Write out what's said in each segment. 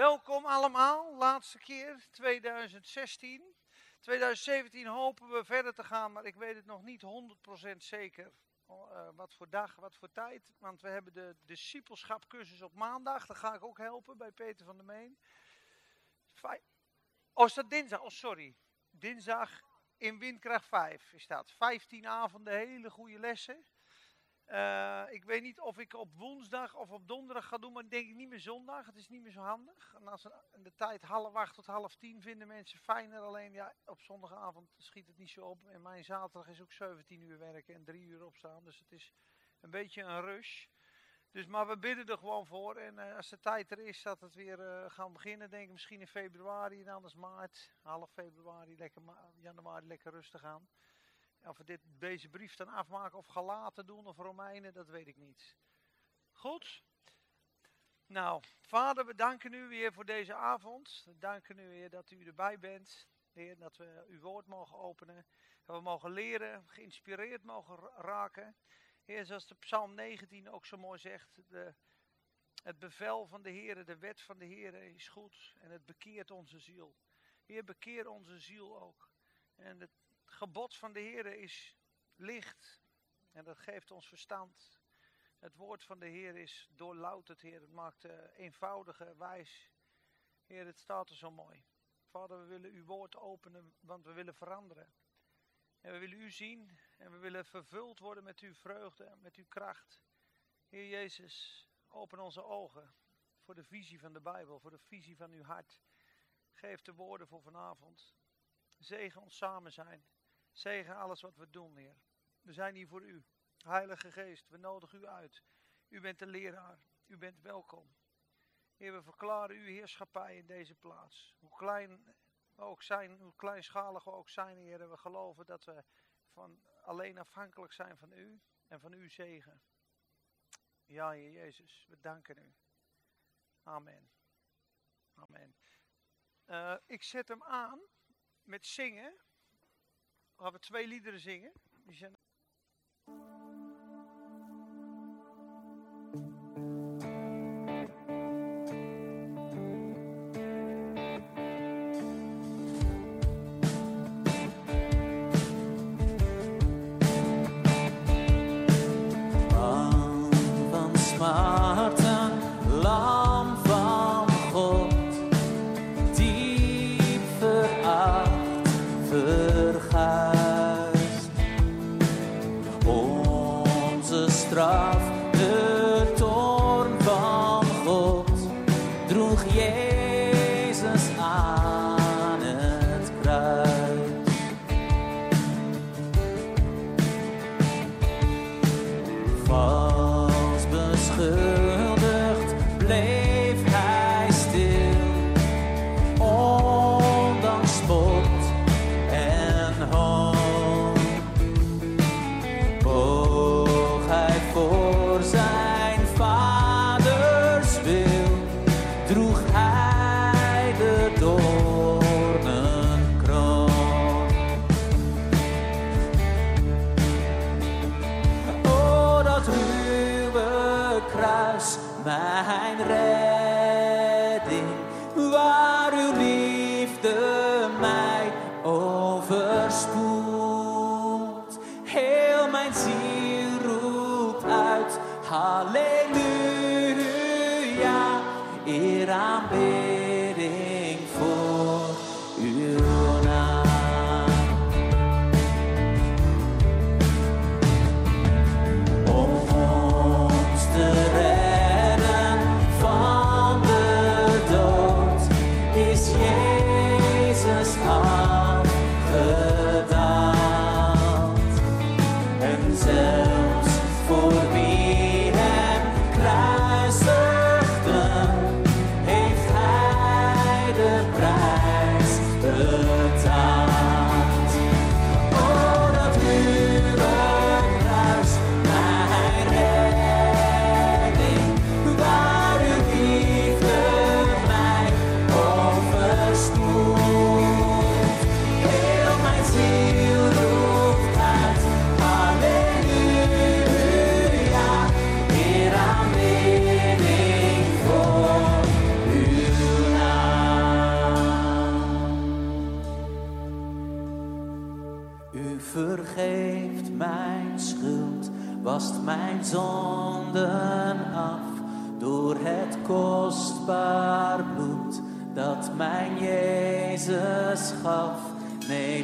Welkom allemaal, laatste keer 2016. 2017 hopen we verder te gaan, maar ik weet het nog niet 100% zeker. Uh, wat voor dag, wat voor tijd. Want we hebben de discipelschapcursus op maandag. Daar ga ik ook helpen bij Peter van der Meen. Oh, is dat dinsdag? Oh, sorry. Dinsdag in Windkracht 5 is dat. 15 avonden, hele goede lessen. Uh, ik weet niet of ik op woensdag of op donderdag ga doen, maar denk ik niet meer zondag. Het is niet meer zo handig. En de tijd half acht tot half tien vinden mensen fijner. Alleen ja, op zondagavond schiet het niet zo op. En mijn zaterdag is ook 17 uur werken en 3 uur opstaan. Dus het is een beetje een rush. Dus, maar we bidden er gewoon voor. En uh, als de tijd er is dat het weer uh, gaan beginnen, denk ik misschien in februari en anders maart, half februari, lekker januari lekker rustig aan. Of we dit, deze brief dan afmaken of gelaten doen of Romeinen, dat weet ik niet. Goed? Nou, vader, we danken u weer voor deze avond. We danken u weer dat u erbij bent. Heer, dat we uw woord mogen openen. Dat we mogen leren, geïnspireerd mogen raken. Heer, zoals de Psalm 19 ook zo mooi zegt. De, het bevel van de Heer, de wet van de Heer is goed. En het bekeert onze ziel. Heer, bekeer onze ziel ook. En het gebod van de Heer is licht en dat geeft ons verstand. Het woord van de Heer is doorlouterd, Heer. Het maakt uh, eenvoudige wijs. Heer, het staat er zo mooi. Vader, we willen uw woord openen, want we willen veranderen. En we willen u zien en we willen vervuld worden met uw vreugde, met uw kracht. Heer Jezus, open onze ogen voor de visie van de Bijbel, voor de visie van uw hart. Geef de woorden voor vanavond. Zegen ons samen zijn. Zegen alles wat we doen, Heer. We zijn hier voor u. Heilige Geest, we nodigen u uit. U bent de leraar. U bent welkom. Heer, we verklaren uw heerschappij in deze plaats. Hoe klein we ook zijn, hoe kleinschalig we ook zijn, Heer. We geloven dat we van alleen afhankelijk zijn van u en van uw zegen. Ja, Heer Jezus, we danken u. Amen. Amen. Uh, ik zet hem aan met zingen. We gaan twee liederen zingen. Die zijn...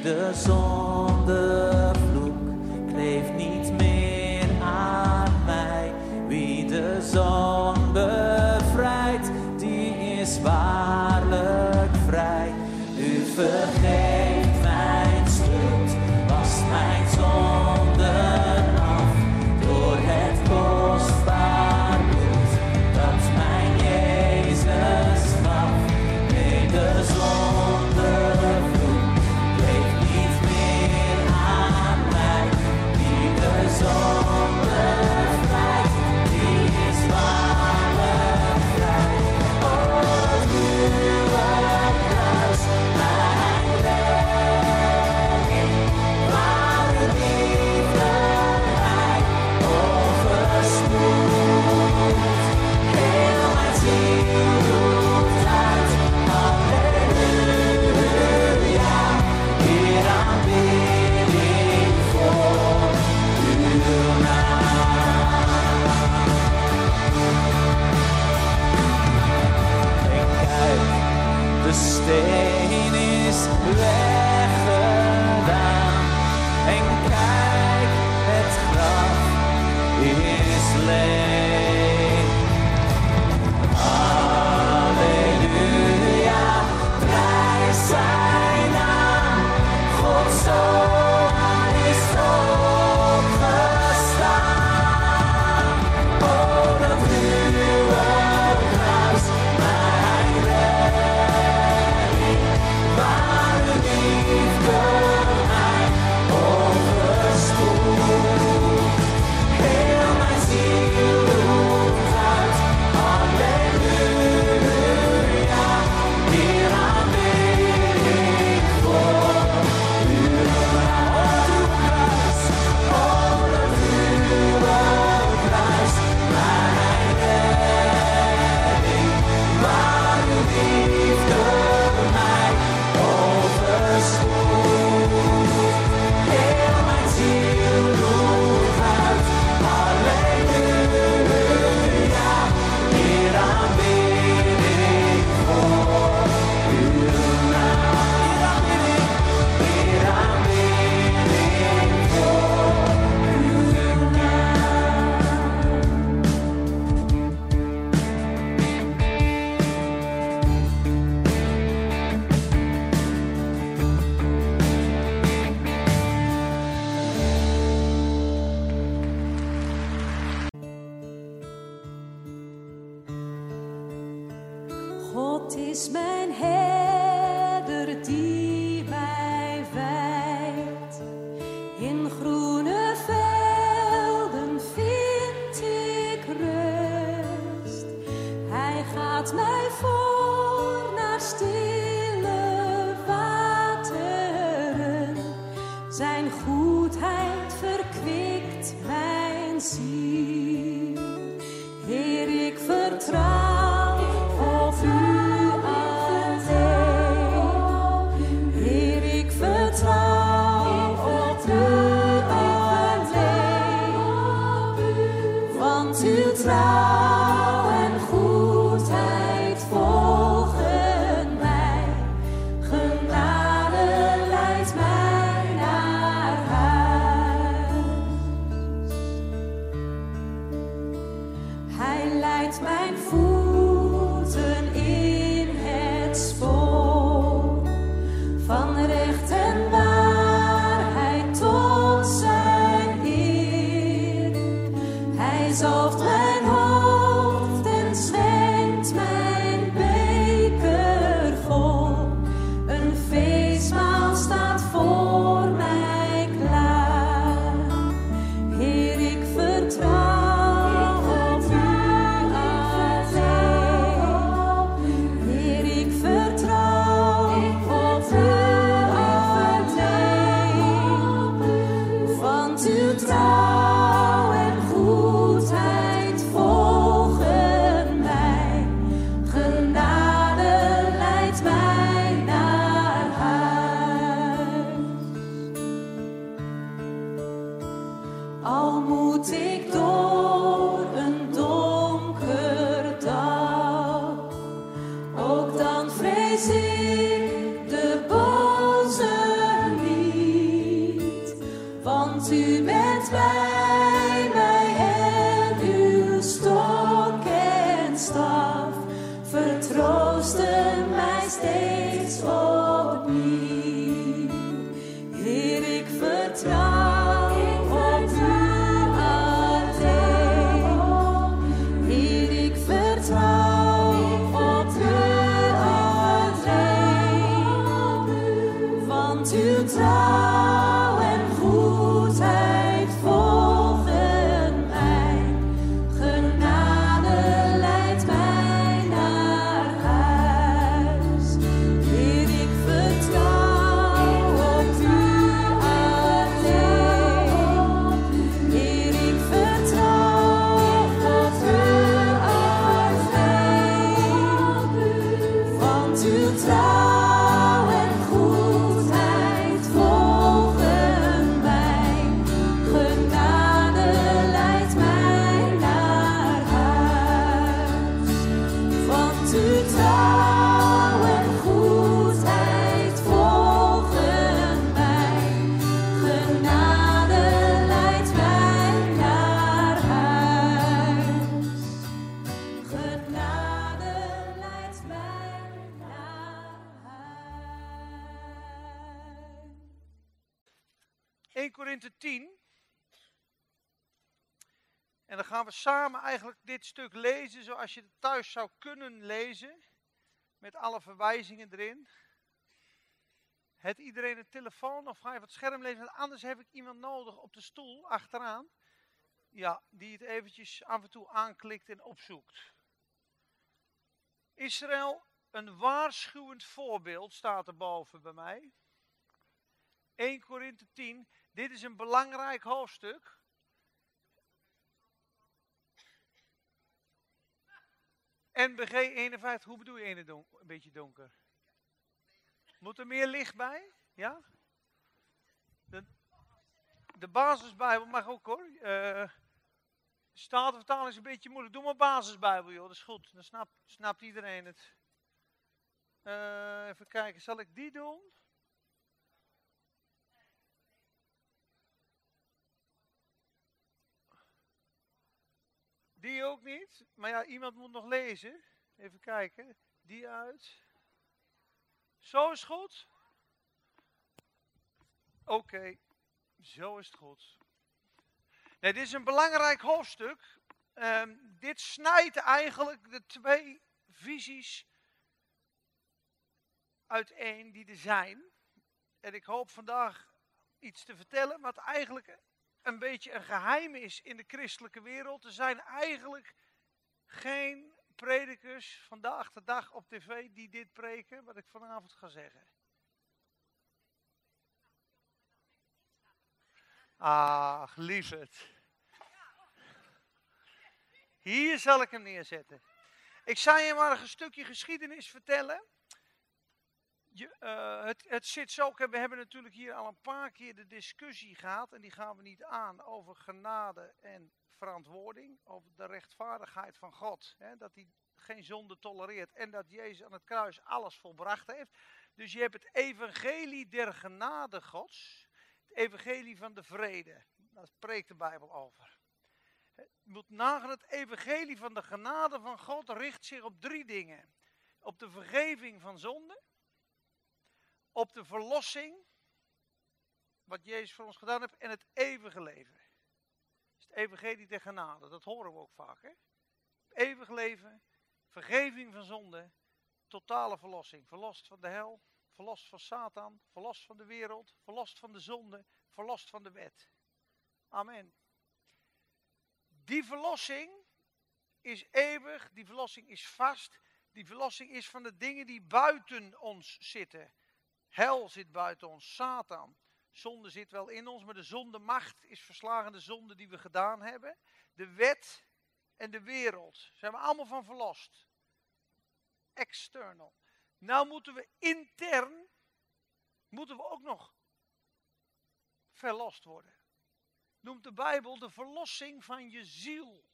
Nee, de zondevloek dit stuk lezen zoals je het thuis zou kunnen lezen. Met alle verwijzingen erin. Het iedereen een telefoon of ga je wat scherm lezen? Anders heb ik iemand nodig op de stoel achteraan. Ja, die het eventjes af en toe aanklikt en opzoekt. Israël, een waarschuwend voorbeeld staat er boven bij mij. 1 Korinthe 10. Dit is een belangrijk hoofdstuk. NBG 51, hoe bedoel je ene don- een beetje donker? Moet er meer licht bij? Ja? De, de basisbijbel mag ook hoor. Eh Statenvertaling is een beetje moeilijk. Doe maar basisbijbel joh, dat is goed. Dan snapt, snapt iedereen het. Eh, even kijken, zal ik die doen? Die ook niet. Maar ja, iemand moet nog lezen. Even kijken. Die uit. Zo is het goed. Oké, zo is het goed. Nee, dit is een belangrijk hoofdstuk. Ehm, dit snijdt eigenlijk de twee visies uiteen die er zijn. En ik hoop vandaag iets te vertellen wat eigenlijk een beetje een geheim is in de christelijke wereld. Er zijn eigenlijk geen predikers vandaag de dag op tv die dit preken, wat ik vanavond ga zeggen. Ach, lieverd. Hier zal ik hem neerzetten. Ik zal je maar een stukje geschiedenis vertellen. Eh, het, het zit zo, we hebben natuurlijk hier al een paar keer de discussie gehad, en die gaan we niet aan, over genade en verantwoording, over de rechtvaardigheid van God. Hè, dat hij geen zonde tolereert en dat Jezus aan het kruis alles volbracht heeft. Dus je hebt het evangelie der genade Gods, het evangelie van de vrede. Daar spreekt de Bijbel over. Je moet het evangelie van de genade van God richt zich op drie dingen. Op de vergeving van zonde, op de verlossing, wat Jezus voor ons gedaan heeft, en het eeuwige leven. Is het evangelie der genade, dat horen we ook vaak. Hè? Eeuwig leven, vergeving van zonde, totale verlossing. Verlost van de hel, verlost van Satan, verlost van de wereld, verlost van de zonde, verlost van de wet. Amen. Die verlossing is eeuwig, die verlossing is vast, die verlossing is van de dingen die buiten ons zitten. Hel zit buiten ons, Satan. Zonde zit wel in ons, maar de zondemacht is verslagen de zonde die we gedaan hebben. De wet en de wereld zijn we allemaal van verlost. External. Nou moeten we intern, moeten we ook nog verlost worden. Noemt de Bijbel de verlossing van je ziel.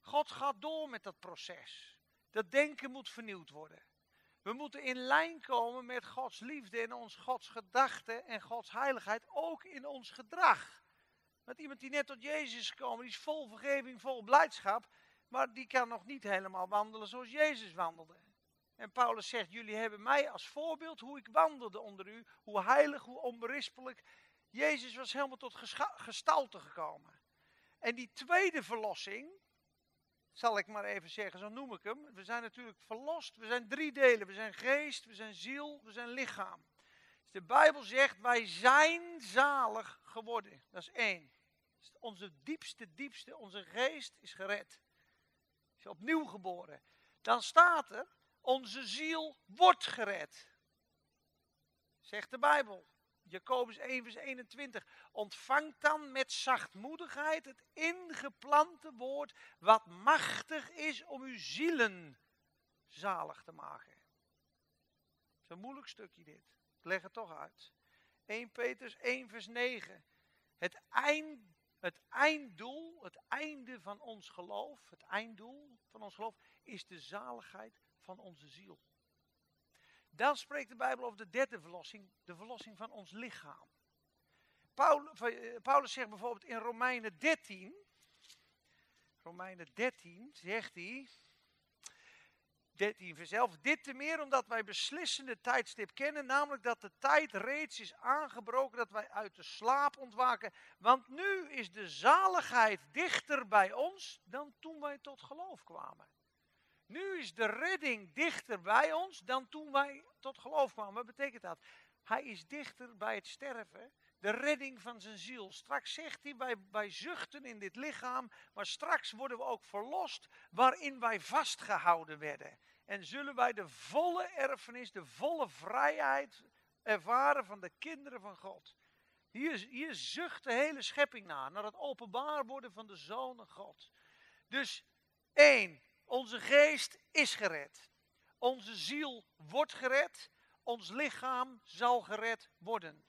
God gaat door met dat proces. Dat denken moet vernieuwd worden. We moeten in lijn komen met Gods liefde en ons Gods gedachten en Gods heiligheid, ook in ons gedrag. Want iemand die net tot Jezus is gekomen, die is vol vergeving, vol blijdschap, maar die kan nog niet helemaal wandelen zoals Jezus wandelde. En Paulus zegt, jullie hebben mij als voorbeeld hoe ik wandelde onder u, hoe heilig, hoe onberispelijk. Jezus was helemaal tot gestalte gekomen. En die tweede verlossing, zal ik maar even zeggen, zo noem ik hem. We zijn natuurlijk verlost, we zijn drie delen. We zijn geest, we zijn ziel, we zijn lichaam. Dus de Bijbel zegt, wij zijn zalig geworden. Dat is één. Onze diepste, diepste, onze geest is gered. Is opnieuw geboren. Dan staat er, onze ziel wordt gered. Zegt de Bijbel. Jacobus 1 vers 21. Ontvangt dan met zachtmoedigheid het ingeplante woord wat machtig is om uw zielen zalig te maken. Dat is een moeilijk stukje dit. Ik leg het toch uit. 1 Petrus 1 vers 9. Het, eind, het einddoel, het einde van ons geloof, het einddoel van ons geloof is de zaligheid van onze ziel. Dan spreekt de Bijbel over de derde verlossing, de verlossing van ons lichaam. Eh, Paulus zegt bijvoorbeeld in Romeinen 13, Romeinen 13 zegt hij, 13 vers 11, dit te meer omdat wij beslissende tijdstip kennen, namelijk dat de tijd reeds is aangebroken dat wij uit de slaap ontwaken. Want nu is de zaligheid dichter bij ons dan toen wij tot geloof kwamen. Nu is de redding dichter bij ons dan toen wij tot geloof kwamen. Wat betekent dat? Hij is dichter bij het sterven, de redding van zijn ziel. Straks zegt hij, wij, wij zuchten in dit lichaam, maar straks worden we ook verlost waarin wij vastgehouden werden. En zullen wij de volle erfenis, de volle vrijheid ervaren van de kinderen van God. Hier, hier zucht de hele schepping naar, naar het openbaar worden van de zonen God. Dus één, onze geest is gered. Onze ziel wordt gered. Ons lichaam zal gered worden.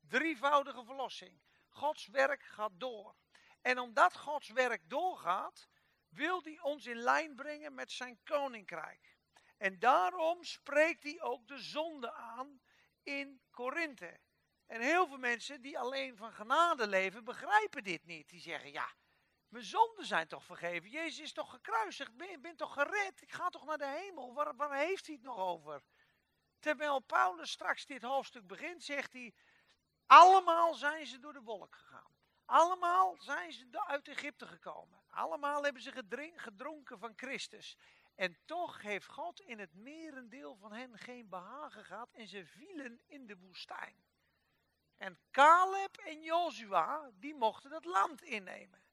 Drievoudige verlossing. Gods werk gaat door. En omdat Gods werk doorgaat, wil hij ons in lijn brengen met zijn koninkrijk. En daarom spreekt hij ook de zonde aan in Korinthe. En heel veel mensen die alleen van genade leven, begrijpen dit niet. Die zeggen, ja, mijn zonden zijn toch vergeven. Jezus is toch gekruisigd. Ben, ben toch gered. Ik ga toch naar de hemel. Waar, waar heeft hij het nog over? Terwijl Paulus straks dit hoofdstuk begint, zegt hij: Allemaal zijn ze door de wolk gegaan. Allemaal zijn ze uit Egypte gekomen. Allemaal hebben ze gedrin- gedronken van Christus. En toch heeft God in het merendeel van hen geen behagen gehad en ze vielen in de woestijn. En Caleb en Jozua, die mochten dat land innemen.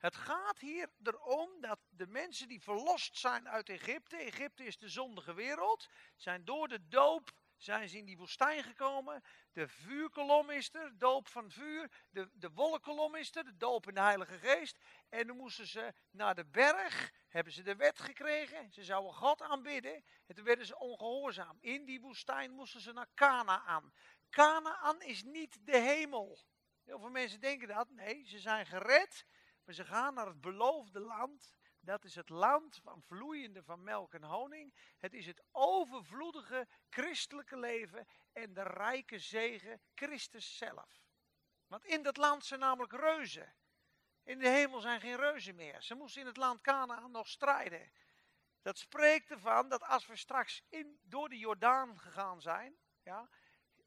Het gaat hier erom dat de mensen die verlost zijn uit Egypte, Egypte is de zondige wereld, zijn door de doop zijn ze in die woestijn gekomen. De vuurkolom is er, doop van vuur. De, de wolkkolom is er, de doop in de Heilige Geest. En dan moesten ze naar de berg, hebben ze de wet gekregen. Ze zouden God aanbidden. En toen werden ze ongehoorzaam. In die woestijn moesten ze naar Canaan. Canaan is niet de hemel. Heel veel mensen denken dat. Nee, ze zijn gered. Maar ze gaan naar het beloofde land. Dat is het land van vloeiende van melk en honing. Het is het overvloedige christelijke leven en de rijke zegen Christus zelf. Want in dat land zijn namelijk reuzen. In de hemel zijn geen reuzen meer. Ze moesten in het land Canaan nog strijden. Dat spreekt ervan dat als we straks in, door de Jordaan gegaan zijn, ja,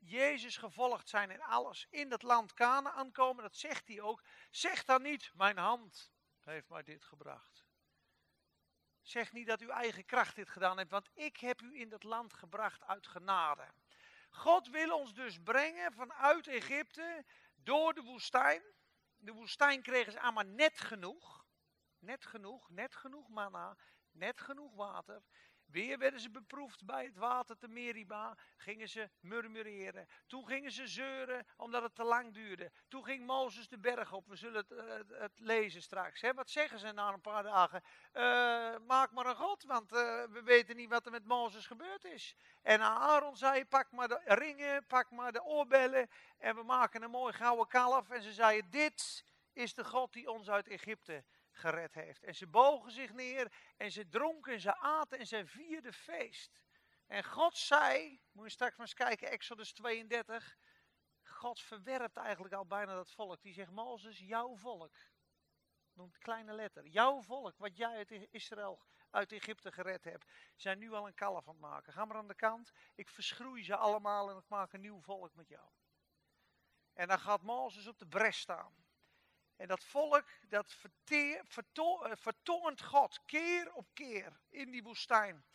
Jezus gevolgd zijn in alles, in dat land Canaan komen, dat zegt hij ook. Zeg dan niet, mijn hand heeft mij dit gebracht. Zeg niet dat uw eigen kracht dit gedaan heeft, want ik heb u in dat land gebracht uit genade. God wil ons dus brengen vanuit Egypte door de woestijn. De woestijn kregen ze allemaal net genoeg. Net genoeg, net genoeg manna, net genoeg water. Weer werden ze beproefd bij het water te Meriba. Gingen ze murmureren. Toen gingen ze zeuren omdat het te lang duurde. Toen ging Mozes de berg op. We zullen het, eh, het, lezen straks. Wat zeggen ze na een paar dagen? Eh, maak maar een god, want eh, we weten niet wat er met Mozes gebeurd is. En Aaron zei, pak maar de ringen, pak maar de oorbellen. En we maken een mooi gouden kalf. En ze zeiden, dit is de God die ons uit Egypte gered heeft. En ze bogen zich neer en ze dronken en ze aten en ze vierden feest. En God zei, moet je straks maar eens kijken, Exodus 32. God verwerpt eigenlijk al bijna dat volk. Die zegt, Mozes, jouw volk. Noemt kleine letter. Jouw volk, wat jij uit Israël, uit Egypte gered hebt, zijn nu al een kalf aan het maken. Ga maar aan de kant. Ik verschroei ze allemaal en ik maak een nieuw volk met jou. En dan gaat Mozes op de bres staan. En dat volk, dat verteer, verto, eh, vertoont God keer op keer in die woestijn.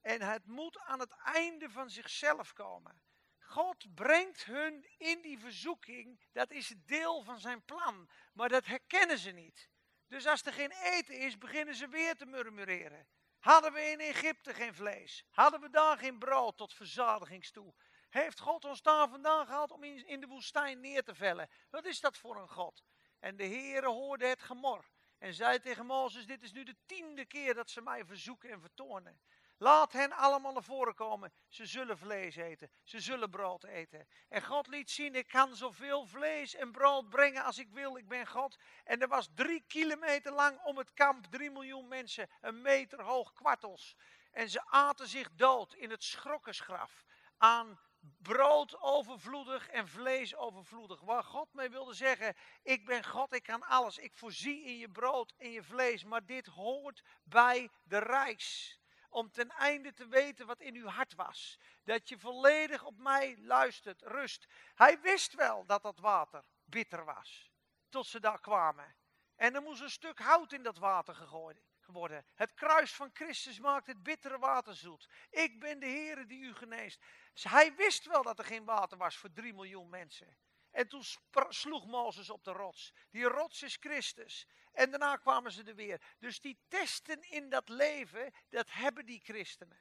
En het moet aan het einde van zichzelf komen. God brengt hun in die verzoeking. Dat is deel van zijn plan. Maar dat herkennen ze niet. Dus als er geen eten is, beginnen ze weer te murmureren. Hadden we in Egypte geen vlees? Hadden we daar geen brood tot verzadigingstoe? Heeft God ons daar vandaan gehaald om in de woestijn neer te vellen? Wat is dat voor een God? En de Heere hoorde het gemor. En zei tegen Mozes, dit is nu de tiende keer dat ze mij verzoeken en vertoornen. Laat hen allemaal naar voren komen. Ze zullen vlees eten. Ze zullen brood eten. En God liet zien, ik kan zoveel vlees en brood brengen als ik wil. Ik ben God. En er was drie kilometer lang om het kamp, drie miljoen mensen, een meter hoog kwartels. En ze aten zich dood in het schrokkensgraf aan brood overvloedig en vlees overvloedig. Waar God mee wilde zeggen, ik ben God, ik kan alles. Ik voorzie in je brood en je vlees, maar dit hoort bij de reis om ten einde te weten wat in uw hart was. Dat je volledig op mij luistert, rust. Hij wist wel dat dat water bitter was, tot ze daar kwamen. En er moest een stuk hout in dat water gegooid worden. Het kruis van Christus maakt het bittere water zoet. Ik ben de Heere die u geneest. Hij wist wel dat er geen water was voor drie miljoen mensen. En toen sloeg Mozes op de rots. Die rots is Christus. En daarna kwamen ze er weer. Dus die testen in dat leven, dat hebben die christenen.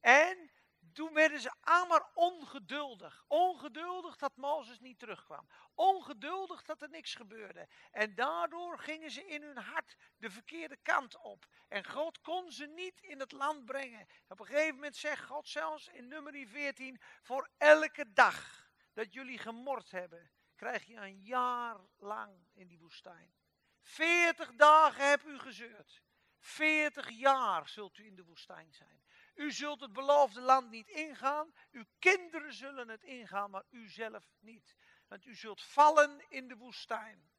En toen werden ze allemaal ongeduldig. Ongeduldig dat Mozes niet terugkwam. Ongeduldig dat er niks gebeurde. En daardoor gingen ze in hun hart de verkeerde kant op. En God kon ze niet in het land brengen. Op een gegeven moment zegt God zelfs in nummer 14: Voor elke dag dat jullie gemord hebben, krijg je een jaar lang in die woestijn. 40 dagen heb u gezeurd. 40 jaar zult u in de woestijn zijn. U zult het beloofde land niet ingaan. Uw kinderen zullen het ingaan, maar u zelf niet. Want u zult vallen in de woestijn.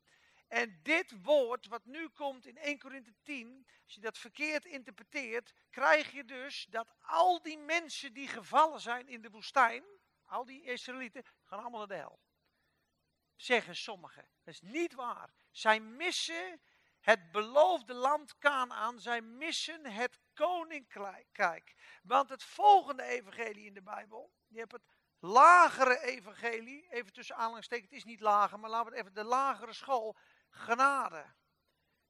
En dit woord, wat nu komt in 1 Korinthe 10, als je dat verkeerd interpreteert, krijg je dus dat al die mensen die gevallen zijn in de woestijn, al die Israëlieten, gaan allemaal naar de hel. Zeggen sommigen. Dat is niet waar. Zij missen het beloofde land Canaan. Zij missen het koninkrijk. Want het volgende evangelie in de Bijbel, je hebt het lagere evangelie, even tussen aanhalingstekens, het is niet lager, maar laten we het even, de lagere school, genade.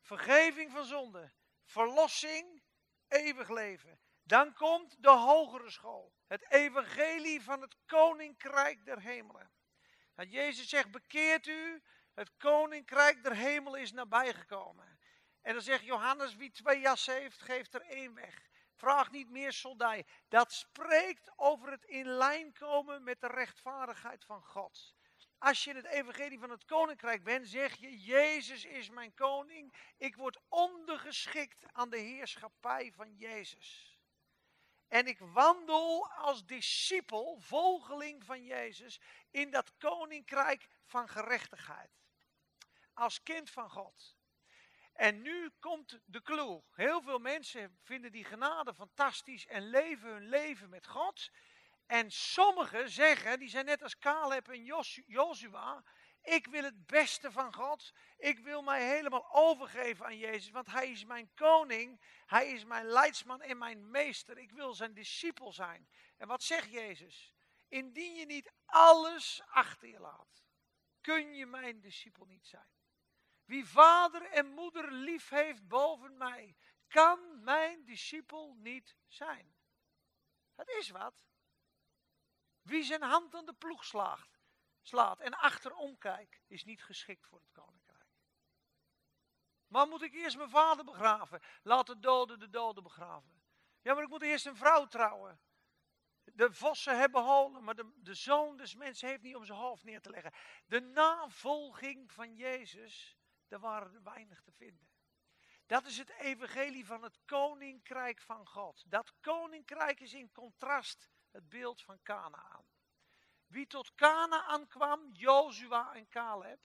Vergeving van zonde, verlossing, eeuwig leven. Dan komt de hogere school, het evangelie van het koninkrijk der hemelen. Jezus zegt, bekeert u, het koninkrijk der hemel is nabijgekomen. En dan zegt Johannes, wie twee jassen heeft, geeft er één weg. Vraag niet meer soldij. Dat spreekt over het in lijn komen met de rechtvaardigheid van God. Als je in het evangelie van het koninkrijk bent, zeg je, Jezus is mijn koning. Ik word ondergeschikt aan de heerschappij van Jezus. En ik wandel als discipel, volgeling van Jezus, in dat koninkrijk van gerechtigheid. Als kind van God. En nu komt de clue. Heel veel mensen vinden die genade fantastisch en leven hun leven met God. En sommigen zeggen, die zijn net als Caleb en Joshua, ik wil het beste van God. Ik wil mij helemaal overgeven aan Jezus, want Hij is mijn koning. Hij is mijn leidsman en mijn meester. Ik wil zijn discipel zijn. En wat zegt Jezus? Indien je niet alles achter je laat, kun je mijn discipel niet zijn. Wie vader en moeder lief heeft boven mij, kan mijn discipel niet zijn. Dat is wat. Wie zijn hand aan de ploeg slaagt, slaat en achterom kijkt, is niet geschikt voor het koninkrijk. Maar moet ik eerst mijn vader begraven? Laat de doden de doden begraven. Ja, maar ik moet eerst een vrouw trouwen. De vossen hebben holen, maar de, de zoon des mensen heeft niet om zijn hoofd neer te leggen. De navolging van Jezus, daar waren er weinig te vinden. Dat is het evangelie van het koninkrijk van God. Dat koninkrijk is in contrast het beeld van Canaan. Wie tot Canaan kwam, Jozua en Caleb,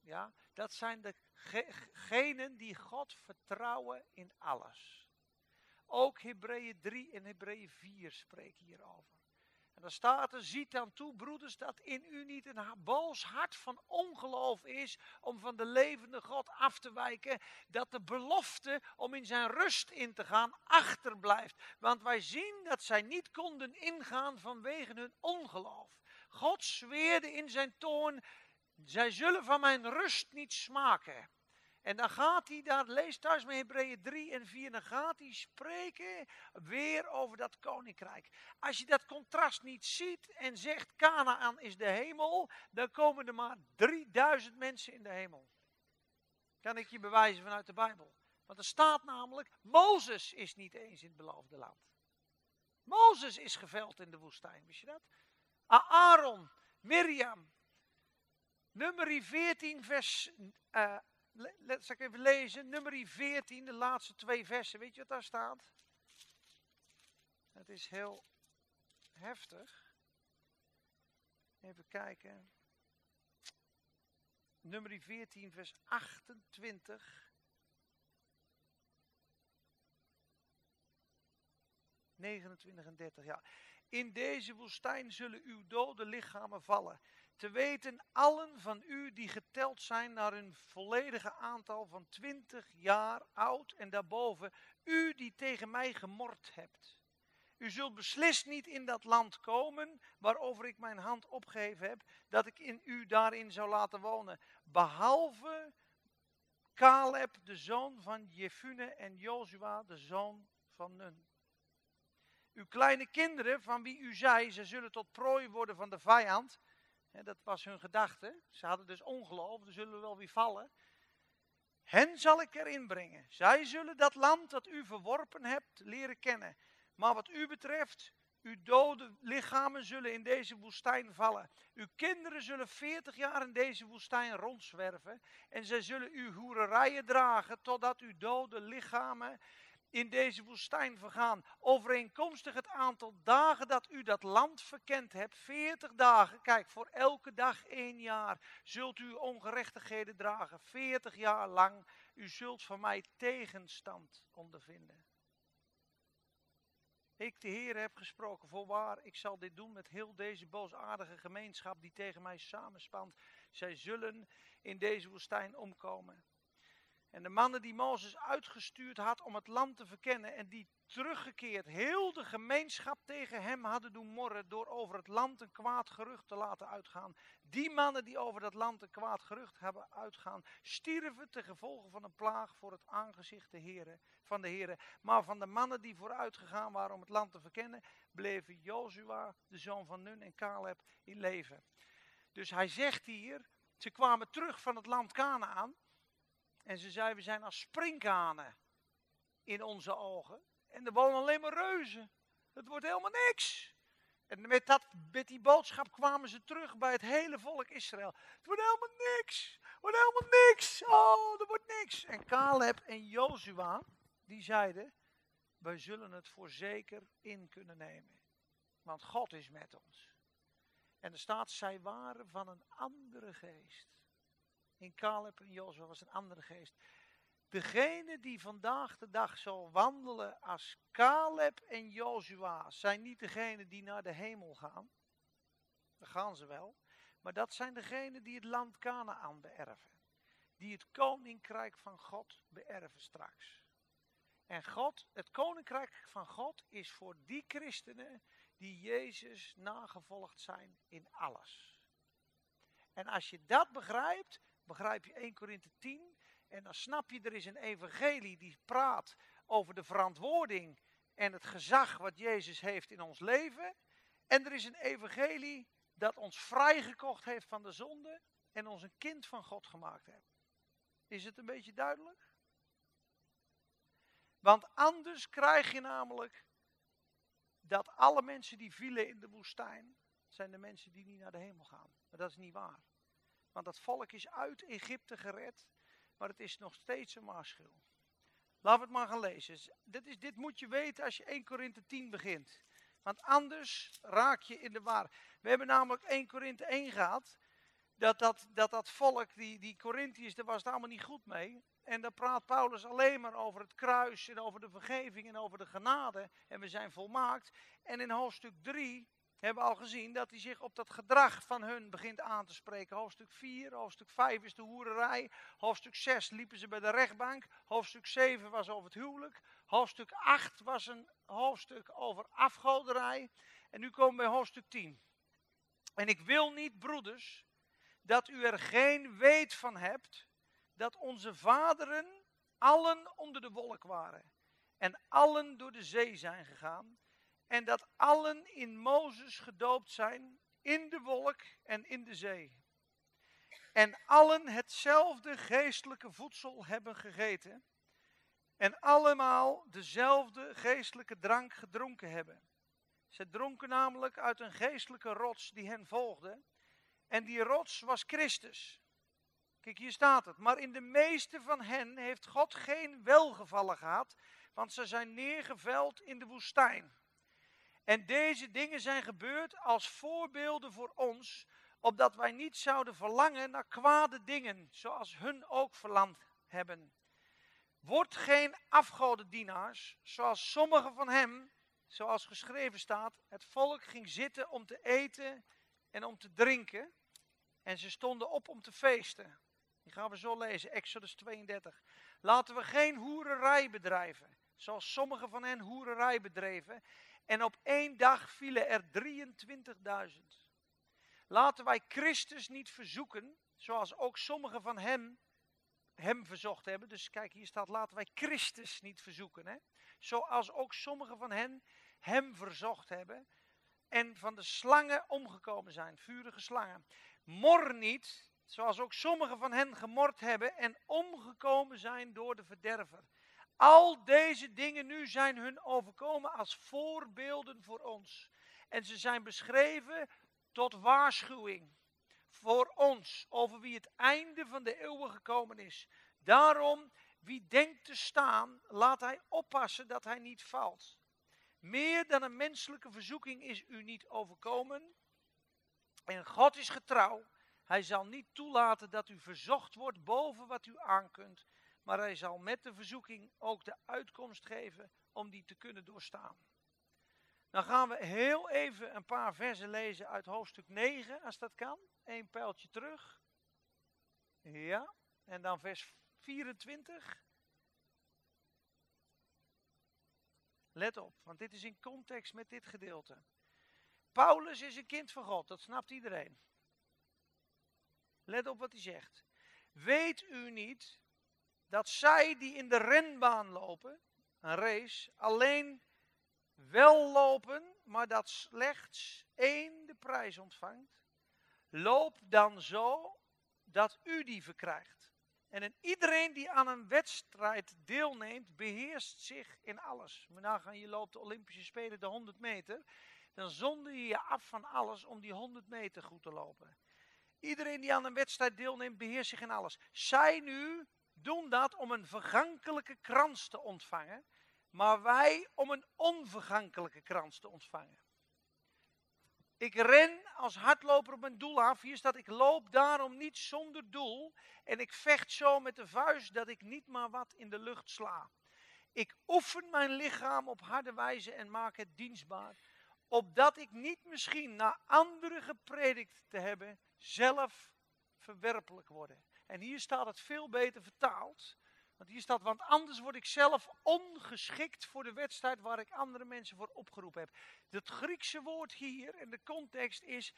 ja, dat zijn degenen die God vertrouwen in alles. Ook Hebreeën 3 en Hebreeën 4 spreken hierover. En dan staat er, ziet dan toe, broeders, dat in u niet een boos hart van ongeloof is om van de levende God af te wijken, dat de belofte om in zijn rust in te gaan achterblijft. Want wij zien dat zij niet konden ingaan vanwege hun ongeloof. God zweerde in zijn toorn, zij zullen van mijn rust niet smaken. En dan gaat hij, daar lees thuis met Hebreeën 3 en 4, dan gaat hij spreken weer over dat koninkrijk. Als je dat contrast niet ziet en zegt Canaan is de hemel, dan komen er maar 3000 mensen in de hemel. Kan ik je bewijzen vanuit de Bijbel. Want er staat namelijk, Mozes is niet eens in het beloofde land. Mozes is geveld in de woestijn, wist je dat? Aaron, Mirjam. Nummer 14 vers eh, Le- let, zal ik even lezen, nummer 14, de laatste twee versen. Weet je wat daar staat? Het is heel heftig. Even kijken. Nummer 14, vers 28. 29 en 30, ja. In deze woestijn zullen uw dode lichamen vallen. Te weten allen van u die geteld zijn naar hun volledige aantal van 20 jaar oud en daarboven, u die tegen mij gemord hebt. U zult beslist niet in dat land komen waarover ik mijn hand opgeheven heb, dat ik in u daarin zou laten wonen. Behalve Caleb, de zoon van Jefune, en Jozua, de zoon van Nun. Uw kleine kinderen, van wie u zei, ze zullen tot prooi worden van de vijand. Dat was hun gedachte. Ze hadden dus ongeloof, er zullen wel weer vallen. Hen zal ik erin brengen. Zij zullen dat land dat u verworpen hebt leren kennen. Maar wat u betreft, uw dode lichamen zullen in deze woestijn vallen. Uw kinderen zullen veertig jaar in deze woestijn rondzwerven. En zij zullen uw hoererijen dragen totdat uw dode lichamen in deze woestijn vergaan. Overeenkomstig het aantal dagen dat u dat land verkend hebt, 40 dagen, kijk, voor elke dag één jaar, zult u ongerechtigheden dragen. 40 jaar lang, u zult van mij tegenstand ondervinden. Ik, de Heer, heb gesproken. Voorwaar, ik zal dit doen met heel deze boosaardige gemeenschap die tegen mij samenspant. Zij zullen in deze woestijn omkomen. En de mannen die Mozes uitgestuurd had om het land te verkennen en die teruggekeerd heel de gemeenschap tegen hem hadden doen morren door over het land een kwaad gerucht te laten uitgaan. Die mannen die over dat land een kwaad gerucht hebben uitgaan, stierven ten gevolge van een plaag voor het aangezicht de Heere, van de Heere. Maar van de mannen die vooruit gegaan waren om het land te verkennen, bleven Jozua, de zoon van Nun en Caleb in leven. Dus hij zegt hier, ze kwamen terug van het land Canaan. En ze zei, we zijn als sprinkhanen in onze ogen. En er wonen alleen maar reuzen. Het wordt helemaal niks. En met, dat, met die boodschap kwamen ze terug bij het hele volk Israël. Het wordt helemaal niks. Het wordt helemaal niks. Oh, er wordt niks. En Caleb en Jozua, die zeiden, wij zullen het voorzeker in kunnen nemen. Want God is met ons. En er staat, zij waren van een andere geest. In Caleb en Jozua was een andere geest. Degene die vandaag de dag zal wandelen als Caleb en Jozua, zijn niet degenen die naar de hemel gaan. Daar gaan ze wel. Maar dat zijn degenen die het land Canaan beërven. Die het koninkrijk van God beërven straks. En God, het koninkrijk van God is voor die christenen die Jezus nagevolgd zijn in alles. En als je dat begrijpt, begrijp je 1 Korinthe 10 en dan snap je, er is een evangelie die praat over de verantwoording en het gezag wat Jezus heeft in ons leven. En er is een evangelie dat ons vrijgekocht heeft van de zonde en ons een kind van God gemaakt heeft. Is het een beetje duidelijk? Want anders krijg je namelijk dat alle mensen die vielen in de woestijn, zijn de mensen die niet naar de hemel gaan. Maar dat is niet waar. Want dat volk is uit Egypte gered, maar het is nog steeds een maarschuw. Laten we het maar gaan lezen. Dit, is, dit moet je weten als je 1 Korinthe 10 begint. Want anders raak je in de war. We hebben namelijk 1 Korinthe 1 gehad. Dat dat, dat, dat volk, die, die Corinthiërs, daar was het allemaal niet goed mee. En dan praat Paulus alleen maar over het kruis en over de vergeving en over de genade. En we zijn volmaakt. En in hoofdstuk 3 hebben al gezien dat hij zich op dat gedrag van hun begint aan te spreken. Hoofdstuk 4, hoofdstuk 5 is de hoererij. Hoofdstuk 6 liepen ze bij de rechtbank. Hoofdstuk 7 was over het huwelijk. Hoofdstuk 8 was een hoofdstuk over afgoderij. En nu komen we bij hoofdstuk 10. En ik wil niet, broeders, dat u er geen weet van hebt dat onze vaderen allen onder de wolk waren. En allen door de zee zijn gegaan. En dat allen in Mozes gedoopt zijn, in de wolk en in de zee. En allen hetzelfde geestelijke voedsel hebben gegeten. En allemaal dezelfde geestelijke drank gedronken hebben. Ze dronken namelijk uit een geestelijke rots die hen volgde. En die rots was Christus. Kijk, hier staat het. Maar in de meeste van hen heeft God geen welgevallen gehad, want ze zijn neergeveld in de woestijn. En deze dingen zijn gebeurd als voorbeelden voor ons, opdat wij niet zouden verlangen naar kwade dingen, zoals hun ook verlangd hebben. Word geen afgodendienaars, zoals sommigen van hem, zoals geschreven staat, het volk ging zitten om te eten en om te drinken, en ze stonden op om te feesten. Die gaan we zo lezen, Exodus 32. Laten we geen hoererij bedrijven, zoals sommigen van hen hoererij bedreven. En op één dag vielen er 23.000. Laten wij Christus niet verzoeken, zoals ook sommigen van hem hem verzocht hebben. Dus kijk, hier staat, laten wij Christus niet verzoeken. Hè? Zoals ook sommigen van hen hem verzocht hebben. En van de slangen omgekomen zijn, vurige slangen. Mor niet, zoals ook sommigen van hen gemord hebben en omgekomen zijn door de verderver. Al deze dingen nu zijn hun overkomen als voorbeelden voor ons. En ze zijn beschreven tot waarschuwing voor ons over wie het einde van de eeuwen gekomen is. Daarom, wie denkt te staan, laat hij oppassen dat hij niet valt. Meer dan een menselijke verzoeking is u niet overkomen. En God is getrouw. Hij zal niet toelaten dat u verzocht wordt boven wat u aankunt. Maar hij zal met de verzoeking ook de uitkomst geven om die te kunnen doorstaan. Dan gaan we heel even een paar versen lezen uit hoofdstuk 9, als dat kan. Eén pijltje terug. Ja, en dan vers 24. Let op, want dit is in context met dit gedeelte. Paulus is een kind van God, dat snapt iedereen. Let op wat hij zegt. Weet u niet dat zij die in de renbaan lopen, een race, alleen wel lopen, maar dat slechts één de prijs ontvangt? Loop dan zo dat u die verkrijgt. En iedereen die aan een wedstrijd deelneemt, beheerst zich in alles. Maar nagaan, je loopt de Olympische Spelen de 100 meter. Dan zonde je je af van alles om die 100 meter goed te lopen. Iedereen die aan een wedstrijd deelneemt, beheerst zich in alles. Zij nu doen dat om een vergankelijke krans te ontvangen, maar wij om een onvergankelijke krans te ontvangen. Ik ren als hardloper op mijn doel af. Hier staat, ik loop daarom niet zonder doel. En ik vecht zo met de vuist dat ik niet maar wat in de lucht sla. Ik oefen mijn lichaam op harde wijze en maak het dienstbaar. Opdat ik niet misschien naar anderen gepredikt te hebben, zelf verwerpelijk worden. En hier staat het veel beter vertaald. Want hier staat, want anders word ik zelf ongeschikt voor de wedstrijd waar ik andere mensen voor opgeroepen heb. Het Griekse woord hier in de context is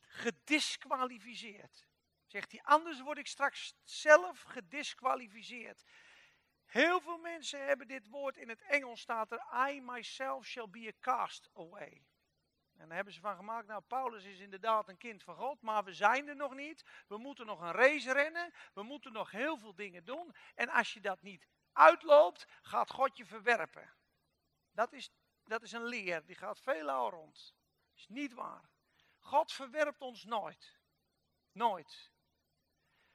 gedisqualificeerd. Zegt hij, anders word ik straks zelf gedisqualificeerd. Heel veel mensen hebben dit woord in het Engels staat er, I myself shall be a cast away. En daar hebben ze van gemaakt, nou Paulus is inderdaad een kind van God, maar we zijn er nog niet. We moeten nog een race rennen, we moeten nog heel veel dingen doen. En als je dat niet uitloopt, gaat God je verwerpen. Dat is, dat is een leer, die gaat veelal rond. Dat is niet waar. God verwerpt ons nooit. Nooit.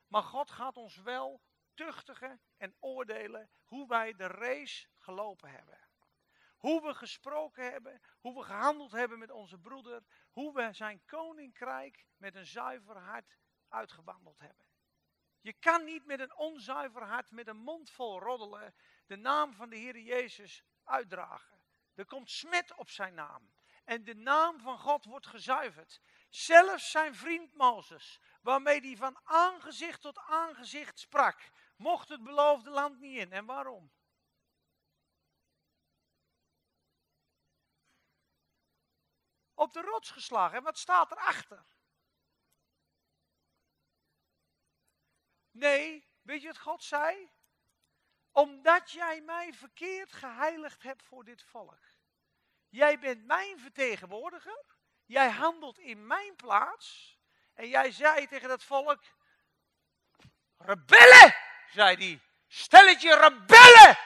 Maar God gaat ons wel tuchtigen en oordelen hoe wij de race gelopen hebben. Hoe we gesproken hebben, hoe we gehandeld hebben met onze broeder, hoe we zijn koninkrijk met een zuiver hart uitgewandeld hebben. Je kan niet met een onzuiver hart, met een mond vol roddelen, de naam van de Heer Jezus uitdragen. Er komt smet op zijn naam. En de naam van God wordt gezuiverd. Zelfs zijn vriend Mozes, waarmee hij van aangezicht tot aangezicht sprak, mocht het beloofde land niet in. En waarom? Op de rots geslagen. En wat staat erachter? Nee, weet je wat God zei? Omdat jij mij verkeerd geheiligd hebt voor dit volk. Jij bent mijn vertegenwoordiger. Jij handelt in mijn plaats. En jij zei tegen dat volk: Rebellen, zei hij. Stelletje rebellen.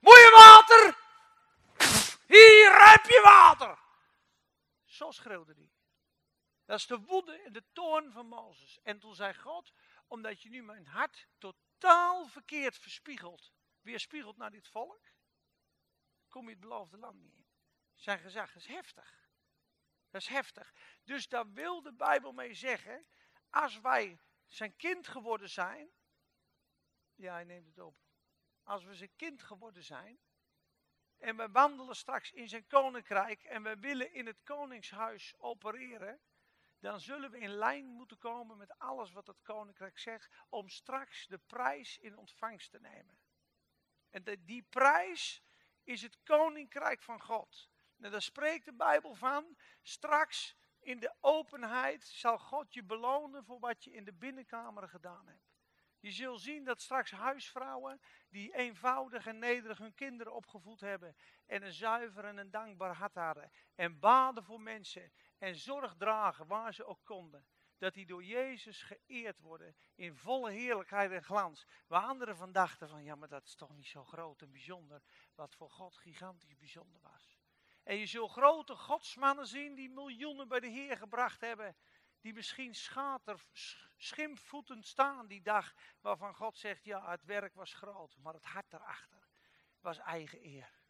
Moet je water? Hier heb je water. Zo schreeuwde hij. Dat is de woede en de toorn van Mozes. En toen zei God, omdat je nu mijn hart totaal verkeerd verspiegelt, weerspiegelt naar dit volk, kom je het beloofde land niet in. Zijn gezag is heftig. Dat is heftig. Dus daar wil de Bijbel mee zeggen, als wij zijn kind geworden zijn, ja, hij neemt het op. Als we zijn kind geworden zijn, en we wandelen straks in zijn koninkrijk en we willen in het koningshuis opereren, dan zullen we in lijn moeten komen met alles wat het koninkrijk zegt, om straks de prijs in ontvangst te nemen. En die prijs is het koninkrijk van God. En daar spreekt de Bijbel van, straks in de openheid zal God je belonen voor wat je in de binnenkamer gedaan hebt. Je zult zien dat straks huisvrouwen die eenvoudig en nederig hun kinderen opgevoed hebben en een zuiver en een dankbaar hart hadden en baden voor mensen en zorg dragen waar ze ook konden, dat die door Jezus geëerd worden in volle heerlijkheid en glans. Waar anderen van dachten van ja, maar dat is toch niet zo groot en bijzonder, wat voor God gigantisch bijzonder was. En je zult grote godsmannen zien die miljoenen bij de Heer gebracht hebben, die misschien schater, sch- schimpvoetend staan die dag, waarvan God zegt, ja, het werk was groot, maar het hart daarachter was eigen eer.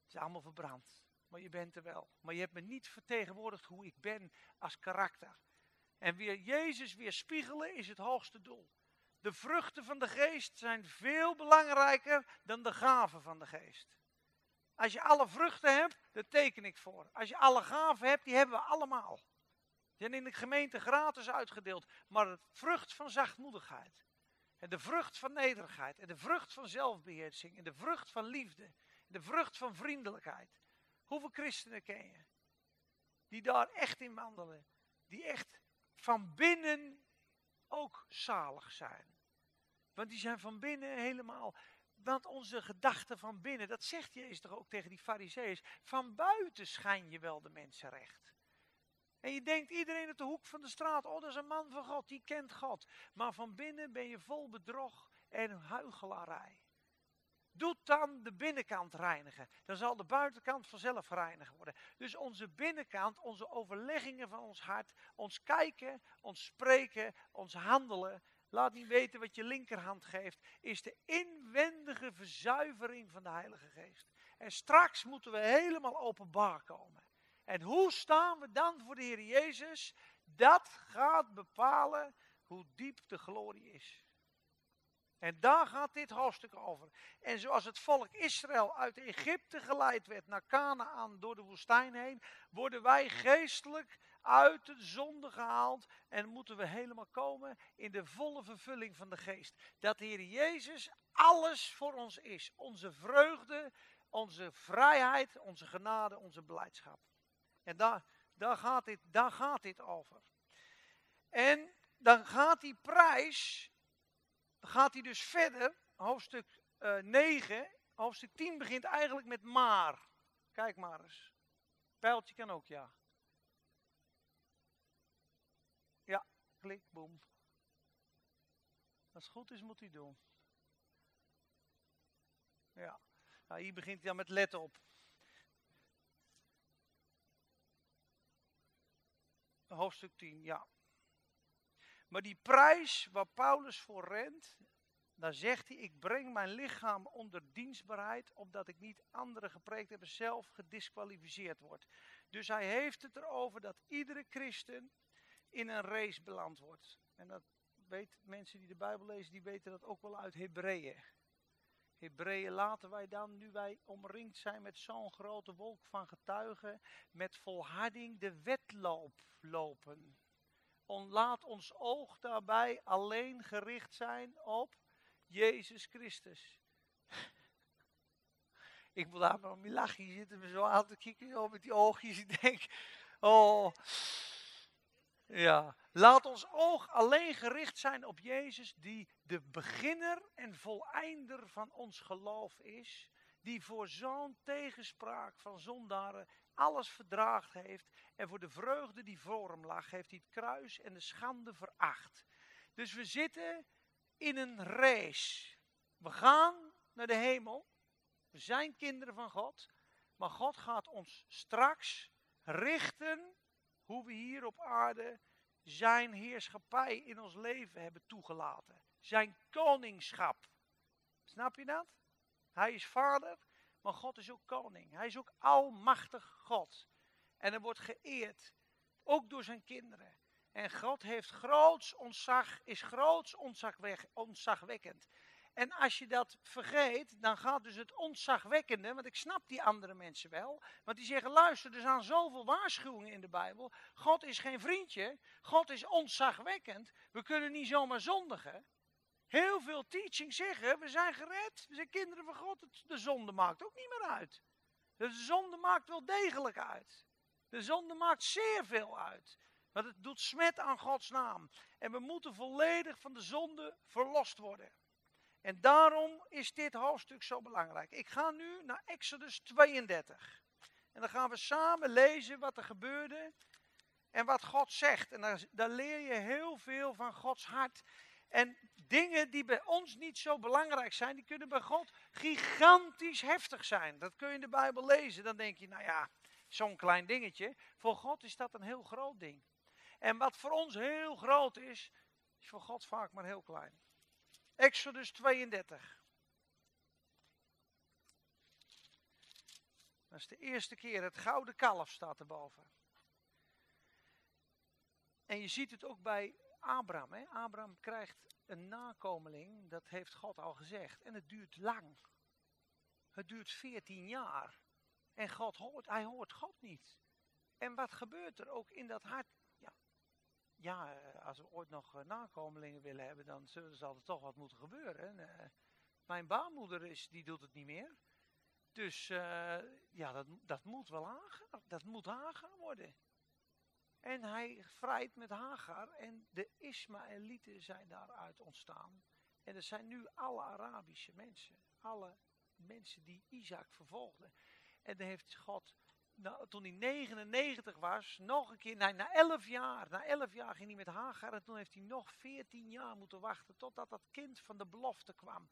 Het is allemaal verbrand, maar je bent er wel. Maar je hebt me niet vertegenwoordigd hoe ik ben als karakter. En weer Jezus weer spiegelen is het hoogste doel. De vruchten van de geest zijn veel belangrijker dan de gaven van de geest. Als je alle vruchten hebt, daar teken ik voor. Als je alle gaven hebt, die hebben we allemaal. Die zijn in de gemeente gratis uitgedeeld. Maar de vrucht van zachtmoedigheid. En de vrucht van nederigheid. En de vrucht van zelfbeheersing. En de vrucht van liefde. En de vrucht van vriendelijkheid. Hoeveel christenen ken je? Die daar echt in wandelen. Die echt van binnen ook zalig zijn. Want die zijn van binnen helemaal. Want onze gedachten van binnen, dat zegt Jezus toch ook tegen die fariseeërs. Van buiten schijn je wel de mensen recht. En je denkt iedereen op de hoek van de straat, oh dat is een man van God, die kent God. Maar van binnen ben je vol bedrog en huichelarij. Doe dan de binnenkant reinigen. Dan zal de buitenkant vanzelf gereinigd worden. Dus onze binnenkant, onze overleggingen van ons hart, ons kijken, ons spreken, ons handelen. Laat niet weten wat je linkerhand geeft, is de inwendige verzuivering van de Heilige Geest. En straks moeten we helemaal openbaar komen. En hoe staan we dan voor de Heer Jezus? Dat gaat bepalen hoe diep de glorie is. En daar gaat dit hoofdstuk over. En zoals het volk Israël uit Egypte geleid werd naar Canaan door de woestijn heen, worden wij geestelijk uit de zonde gehaald en moeten we helemaal komen in de volle vervulling van de geest. Dat de Heer Jezus alles voor ons is. Onze vreugde, onze vrijheid, onze genade, onze blijdschap. En daar, gaat dit, daar gaat dit over. En dan gaat die prijs, gaat hij dus verder, hoofdstuk eh 9, hoofdstuk 10 begint eigenlijk met maar. Kijk maar eens. Pijltje kan ook ja. Ja, klik, boem. Als het goed is, moet hij doen. Ja, nou, hier begint hij dan met let op. Hoofdstuk 10, ja. Maar die prijs waar Paulus voor rent, dan zegt hij, ik breng mijn lichaam onder dienstbaarheid, opdat ik niet anderen gepreekt heb en zelf gedisqualificeerd word. Dus hij heeft het erover dat iedere christen in een race beland wordt. En dat weet mensen die de Bijbel lezen, die weten dat ook wel uit Hebreeën. Hebreeën laten wij dan, nu wij omringd zijn met zo'n grote wolk van getuigen, met volharding de wedloop lopen. On, laat ons oog daarbij alleen gericht zijn op Jezus Christus. Ik moet daar maar om lachen. Je zit me zo aan te kijken met die oogjes. Ik denk, oh. Ja. Laat ons oog alleen gericht zijn op Jezus, die de beginner en voleinder van ons geloof is. Die voor zo'n tegenspraak van zondaren alles verdraagd heeft. En voor de vreugde die voor hem lag, heeft hij het kruis en de schande veracht. Dus we zitten in een race. We gaan naar de hemel. We zijn kinderen van God. Maar God gaat ons straks richten hoe we hier op aarde zijn heerschappij in ons leven hebben toegelaten. Zijn koningschap. Snap je dat? Hij is vader, maar God is ook koning. Hij is ook almachtig God. En hij wordt geëerd, ook door zijn kinderen. En God heeft groots ontzag, is groots ontzagwek- ontzagwekkend. En als je dat vergeet, dan gaat dus het ontzagwekkende, want ik snap die andere mensen wel, want die zeggen, luister, er zijn zoveel waarschuwingen in de Bijbel. God is geen vriendje, God is ontzagwekkend, we kunnen niet zomaar zondigen. Heel veel teaching zeggen, we zijn gered, we zijn kinderen van God, de zonde maakt ook niet meer uit. De zonde maakt wel degelijk uit. De zonde maakt zeer veel uit. Want het doet smet aan Gods naam. En we moeten volledig van de zonde verlost worden. En daarom is dit hoofdstuk zo belangrijk. Ik ga nu naar Exodus 32. En dan gaan we samen lezen wat er gebeurde en wat God zegt. En daar, daar leer je heel veel van Gods hart. En dingen die bij ons niet zo belangrijk zijn, die kunnen bij God gigantisch heftig zijn. Dat kun je in de Bijbel lezen. Dan denk je, nou ja, zo'n klein dingetje. Voor God is dat een heel groot ding. En wat voor ons heel groot is, is voor God vaak maar heel klein. Exodus 32. Dat is de eerste keer. Het gouden kalf staat erboven. En je ziet het ook bij Abraham. Hè? Abraham krijgt een nakomeling, dat heeft God al gezegd. En het duurt lang. Het duurt 14 jaar. En God hoort, hij hoort God niet. En wat gebeurt er ook in dat hart? Ja, eh, als we ooit nog eh, nakomelingen willen hebben, dan zal er toch wat moeten gebeuren. En, eh, mijn baarmoeder is, die doet het niet meer. Dus ja, dat, dat moet wel Hagar, dat moet Hagar worden. En hij vrijt met Hagar en de Ismaëlieten zijn daaruit ontstaan. En dat zijn nu alle Arabische mensen. Alle mensen die Isaac vervolgden. En dan heeft God, nou, toen hij 99 was, nog een keer, nee, na 11 jaar, na 11 jaar ging hij met Hagar en toen heeft hij nog 14 jaar moeten wachten totdat dat kind van de belofte kwam.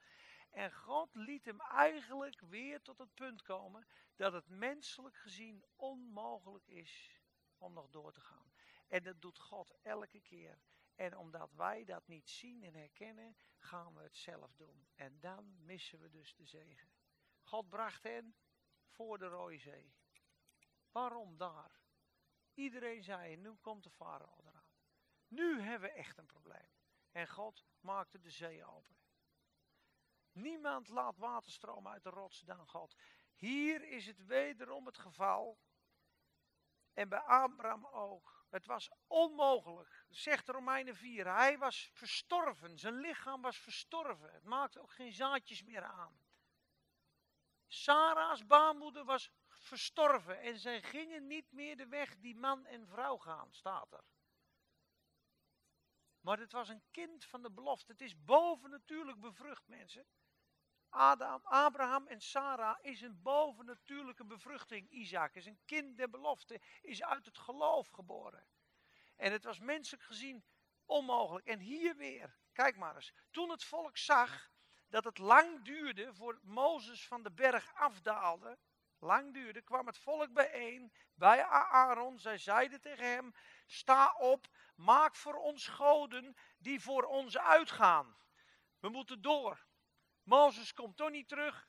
En God liet hem eigenlijk weer tot het punt komen dat het menselijk gezien onmogelijk is om nog door te gaan. En dat doet God elke keer. En omdat wij dat niet zien en herkennen, gaan we het zelf doen. En dan missen we dus de zegen. God bracht hen voor de Rode Zee. Waarom daar? Iedereen zei, nu komt de farao eraan. Nu hebben we echt een probleem. En God maakte de zee open. Niemand laat waterstroom uit de rots dan God. Hier is het wederom het geval. En bij Abraham ook. Het was onmogelijk. Zegt Romeinen 4. Hij was verstorven. Zijn lichaam was verstorven. Het maakte ook geen zaadjes meer aan. Sarah's baarmoeder was verstorven. En zij gingen niet meer de weg die man en vrouw gaan, staat er. Maar het was een kind van de belofte. Het is bovennatuurlijk bevrucht, mensen. Adam, Abraham en Sarah is een bovennatuurlijke bevruchting. Isaac is een kind der belofte, is uit het geloof geboren. En het was menselijk gezien onmogelijk. En hier weer, kijk maar eens. Toen het volk zag dat het lang duurde voor Mozes van de berg afdaalde, lang duurde, kwam het volk bijeen bij Aaron. Zij zeiden tegen hem, sta op, maak voor ons goden die voor ons uitgaan. We moeten door. Mozes komt toch niet terug.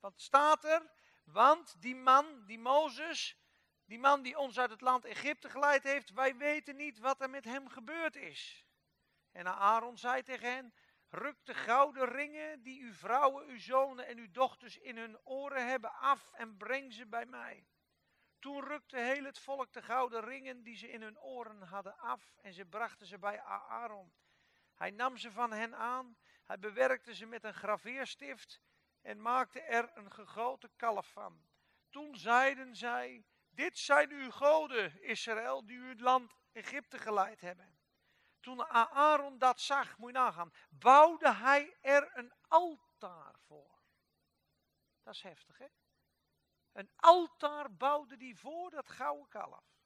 Wat staat er? Want die man, die Mozes, die man die ons uit het land Egypte geleid heeft, wij weten niet wat er met hem gebeurd is. En Aaron zei tegen hen, ruk de gouden ringen die uw vrouwen, uw zonen en uw dochters in hun oren hebben af en breng ze bij mij. Toen rukte heel het volk de gouden ringen die ze in hun oren hadden af en ze brachten ze bij Aaron. Hij nam ze van hen aan, hij bewerkte ze met een graveerstift en maakte er een gegoten kalf van. Toen zeiden zij, dit zijn uw goden, Israël, die u het land Egypte geleid hebben. Toen Aaron dat zag, moet je nagaan, bouwde hij er een altaar voor. Dat is heftig, hè? Een altaar bouwde hij voor dat gouden kalf.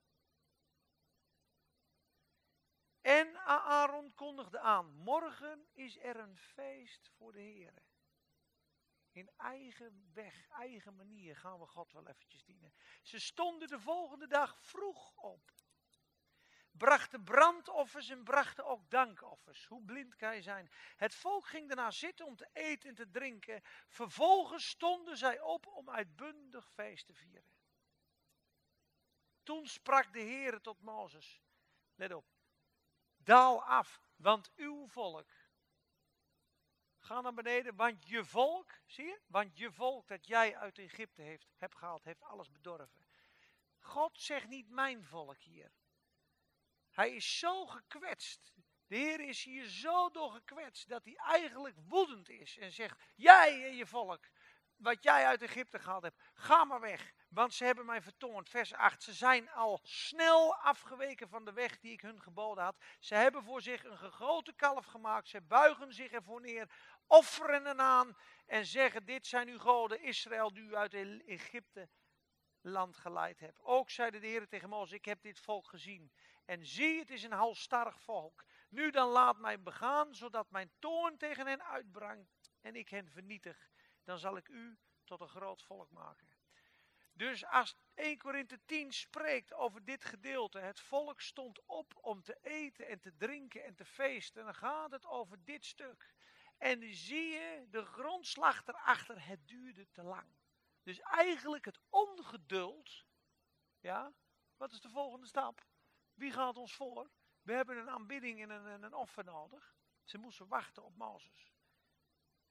En Aaron kondigde aan, morgen is er een feest voor de Heer. In eigen weg, eigen manier gaan we God wel eventjes dienen. Ze stonden de volgende dag vroeg op. Brachten brandoffers en brachten ook dankoffers. Hoe blind kan je zijn? Het volk ging daarna zitten om te eten en te drinken. Vervolgens stonden zij op om uitbundig feest te vieren. Toen sprak de Heer tot Mozes. Let op. Daal af, want uw volk. Ga naar beneden, want je volk, zie je? Want je volk dat jij uit Egypte heeft, hebt gehaald, heeft alles bedorven. God zegt niet mijn volk hier. Hij is zo gekwetst. De Heer is hier zo door gekwetst dat hij eigenlijk woedend is en zegt: Jij en je volk, wat jij uit Egypte gehaald hebt, ga maar weg, want ze hebben mij vertoond. Vers 8: Ze zijn al snel afgeweken van de weg die ik hun geboden had. Ze hebben voor zich een gegoten kalf gemaakt. Ze buigen zich ervoor neer, offeren hen aan en zeggen: Dit zijn uw goden, Israël, die u uit Egypte land geleid hebt. Ook zeide de Heer tegen Mozes: Ik heb dit volk gezien. En zie, het is een halstarrig volk. Nu dan laat mij begaan, zodat mijn toorn tegen hen uitbrangt en ik hen vernietig. Dan zal ik u tot een groot volk maken. Dus als 1 Korinthe 10 spreekt over dit gedeelte, het volk stond op om te eten en te drinken en te feesten, dan gaat het over dit stuk. En zie je de grondslag erachter, het duurde te lang. Dus eigenlijk het ongeduld, ja, wat is de volgende stap? Wie gaat ons voor? We hebben een aanbidding en een, een offer nodig. Ze moesten wachten op Mozes.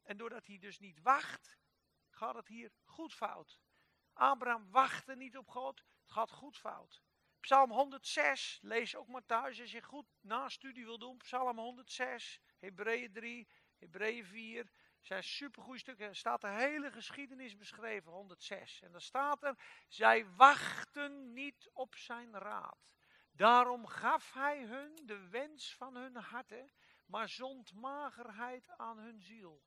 En doordat hij dus niet wacht, gaat het hier goed fout. Abraham wachtte niet op God, het gaat goed fout. Psalm 106, lees ook maar thuis als je goed nastudie wil doen. Psalm 106, Hebreeën 3, Hebreeën 4, zijn supergoeie stukken. Er staat de hele geschiedenis beschreven, 106. En dan staat er, zij wachten niet op zijn raad. Daarom gaf hij hun de wens van hun harten, maar zond magerheid aan hun ziel.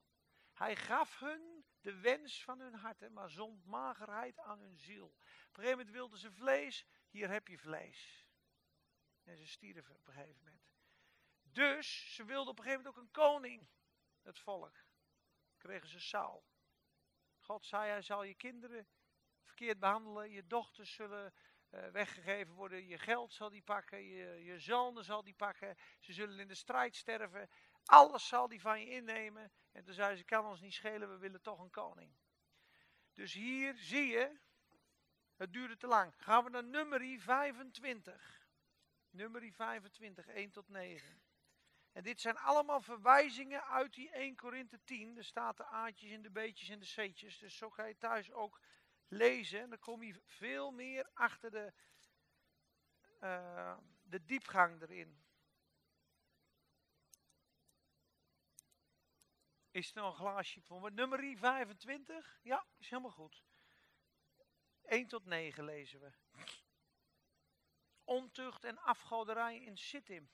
Hij gaf hun de wens van hun harten, maar zond magerheid aan hun ziel. Op een gegeven moment wilden ze vlees, hier heb je vlees. En ze stierven op een gegeven moment. Dus ze wilden op een gegeven moment ook een koning, het volk. Kregen ze Saul. God zei, hij zal je kinderen verkeerd behandelen, je dochters zullen weggegeven worden. Je geld zal die pakken, je, je zonen zal die pakken. Ze zullen in de strijd sterven. Alles zal die van je innemen. En toen zei ze, kan ons niet schelen, we willen toch een koning. Dus hier zie je, het duurde te lang. Gaan we naar nummer 25. Nummer 25, 1 tot 9. En dit zijn allemaal verwijzingen uit die 1 Korinthe 10. Er staat de A'tjes en de B'tjes en de C'tjes. Dus zo ga je thuis ook lezen. En dan kom je veel meer achter de, uh, de diepgang erin. Is er nog een glaasje voor me? Nummer 25? Ja, is helemaal goed. 1 tot 9 lezen we. Ontucht en afgoderij in Sittim.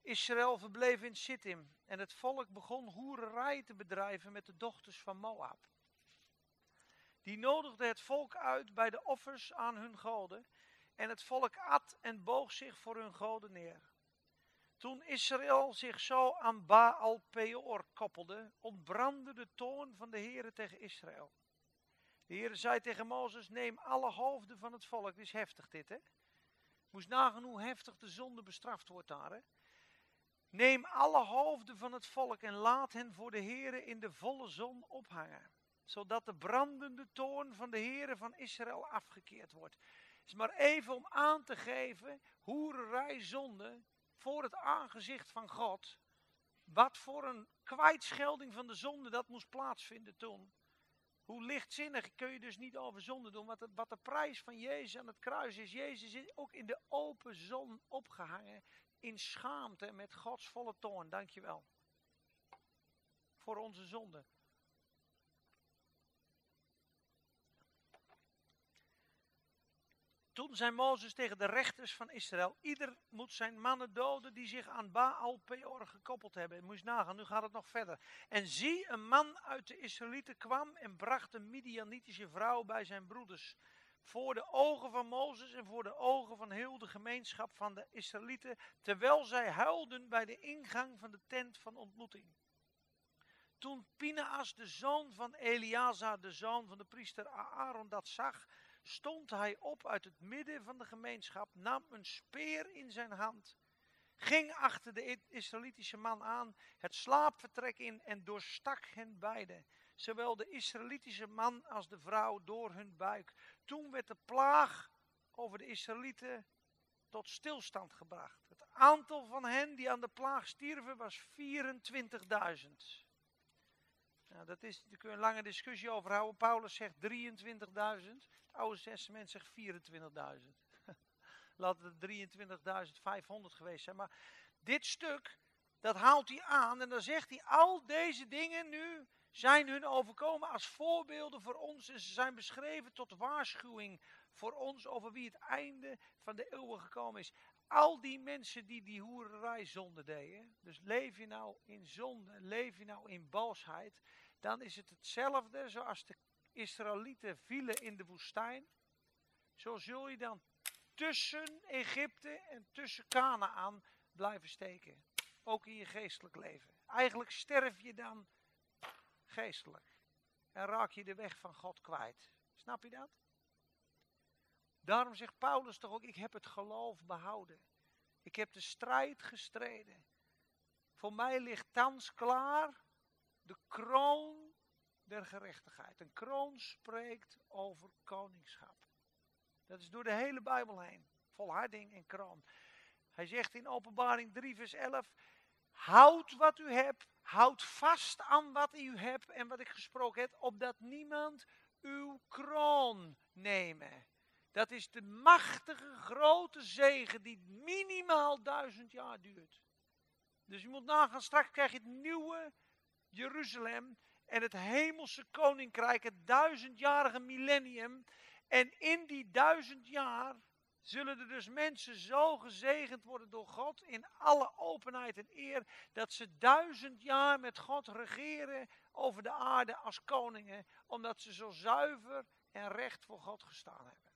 Israël verbleef in Sittim en het volk begon hoererij te bedrijven met de dochters van Moab. Die nodigde het volk uit bij de offers aan hun goden en het volk at en boog zich voor hun goden neer. Toen Israël zich zo aan Baal Peor koppelde, ontbrandde de toorn van de Heere tegen Israël. De Heere zei tegen Mozes, neem alle hoofden van het volk. Dit is heftig dit, hè? Moest nagaan hoe heftig de zonde bestraft wordt daar, hè? Neem alle hoofden van het volk en laat hen voor de Heere in de volle zon ophangen. Zodat de brandende toorn van de Heere van Israël afgekeerd wordt. Het is maar even om aan te geven, hoererij zonde, voor het aangezicht van God. Wat voor een kwijtschelding van de zonde dat moest plaatsvinden toen. Hoe lichtzinnig kun je dus niet over zonde doen. Wat de, wat de prijs van Jezus aan het kruis is. Jezus is ook in de open zon opgehangen. In schaamte met Gods volle toorn. Dankjewel. Voor onze zonde. Toen zei Mozes tegen de rechters van Israël: Ieder moet zijn mannen doden die zich aan Baal Peor gekoppeld hebben. Moet je nagaan, nu gaat het nog verder. En zie, een man uit de Israëlieten kwam en bracht een Midianitische vrouw bij zijn broeders. Voor de ogen van Mozes en voor de ogen van heel de gemeenschap van de Israëlieten. Terwijl zij huilden bij de ingang van de tent van ontmoeting. Toen Pinaas, de zoon van Eleazar, de zoon van de priester Aaron, dat zag, stond hij op uit het midden van de gemeenschap, nam een speer in zijn hand, ging achter de Israëlitische man aan, het slaapvertrek in en doorstak hen beiden, zowel de Israëlitische man als de vrouw door hun buik. Toen werd de plaag over de Israëlieten tot stilstand gebracht. Het aantal van hen die aan de plaag stierven was 24.000. Nou, dat is, daar kun je een lange discussie over houden. Paulus zegt 23.000. Het Oude Testament zegt 24.000. Laat het 23.500 geweest zijn. Maar dit stuk, dat haalt hij aan. En dan zegt hij, al deze dingen nu zijn hun overkomen als voorbeelden voor ons. En ze zijn beschreven tot waarschuwing voor ons over wie het einde van de eeuwen gekomen is. Al die mensen die die hoererij zonde deden. Dus leef je nou in zonde, leef je nou in boosheid. Dan is het hetzelfde zoals de Israëlieten vielen in de woestijn. Zo zul je dan tussen Egypte en tussen Canaan blijven steken. Ook in je geestelijk leven. Eigenlijk sterf je dan geestelijk. En raak je de weg van God kwijt. Snap je dat? Daarom zegt Paulus toch ook, ik heb het geloof behouden. Ik heb de strijd gestreden. Voor mij ligt thans klaar de kroon der gerechtigheid. Een kroon spreekt over koningschap. Dat is door de hele Bijbel heen. Volharding en kroon. Hij zegt in openbaring 3 vers 11. Houd wat u hebt. Houd vast aan wat u hebt en wat ik gesproken heb. Opdat niemand uw kroon nemen. Dat is de machtige grote zegen die minimaal duizend jaar duurt. Dus je moet nagaan, straks krijg je het nieuwe Jeruzalem en het hemelse koninkrijk, het duizendjarige millennium. En in die duizend jaar zullen er dus mensen zo gezegend worden door God in alle openheid en eer, dat ze duizend jaar met God regeren over de aarde als koningen, omdat ze zo zuiver en recht voor God gestaan hebben.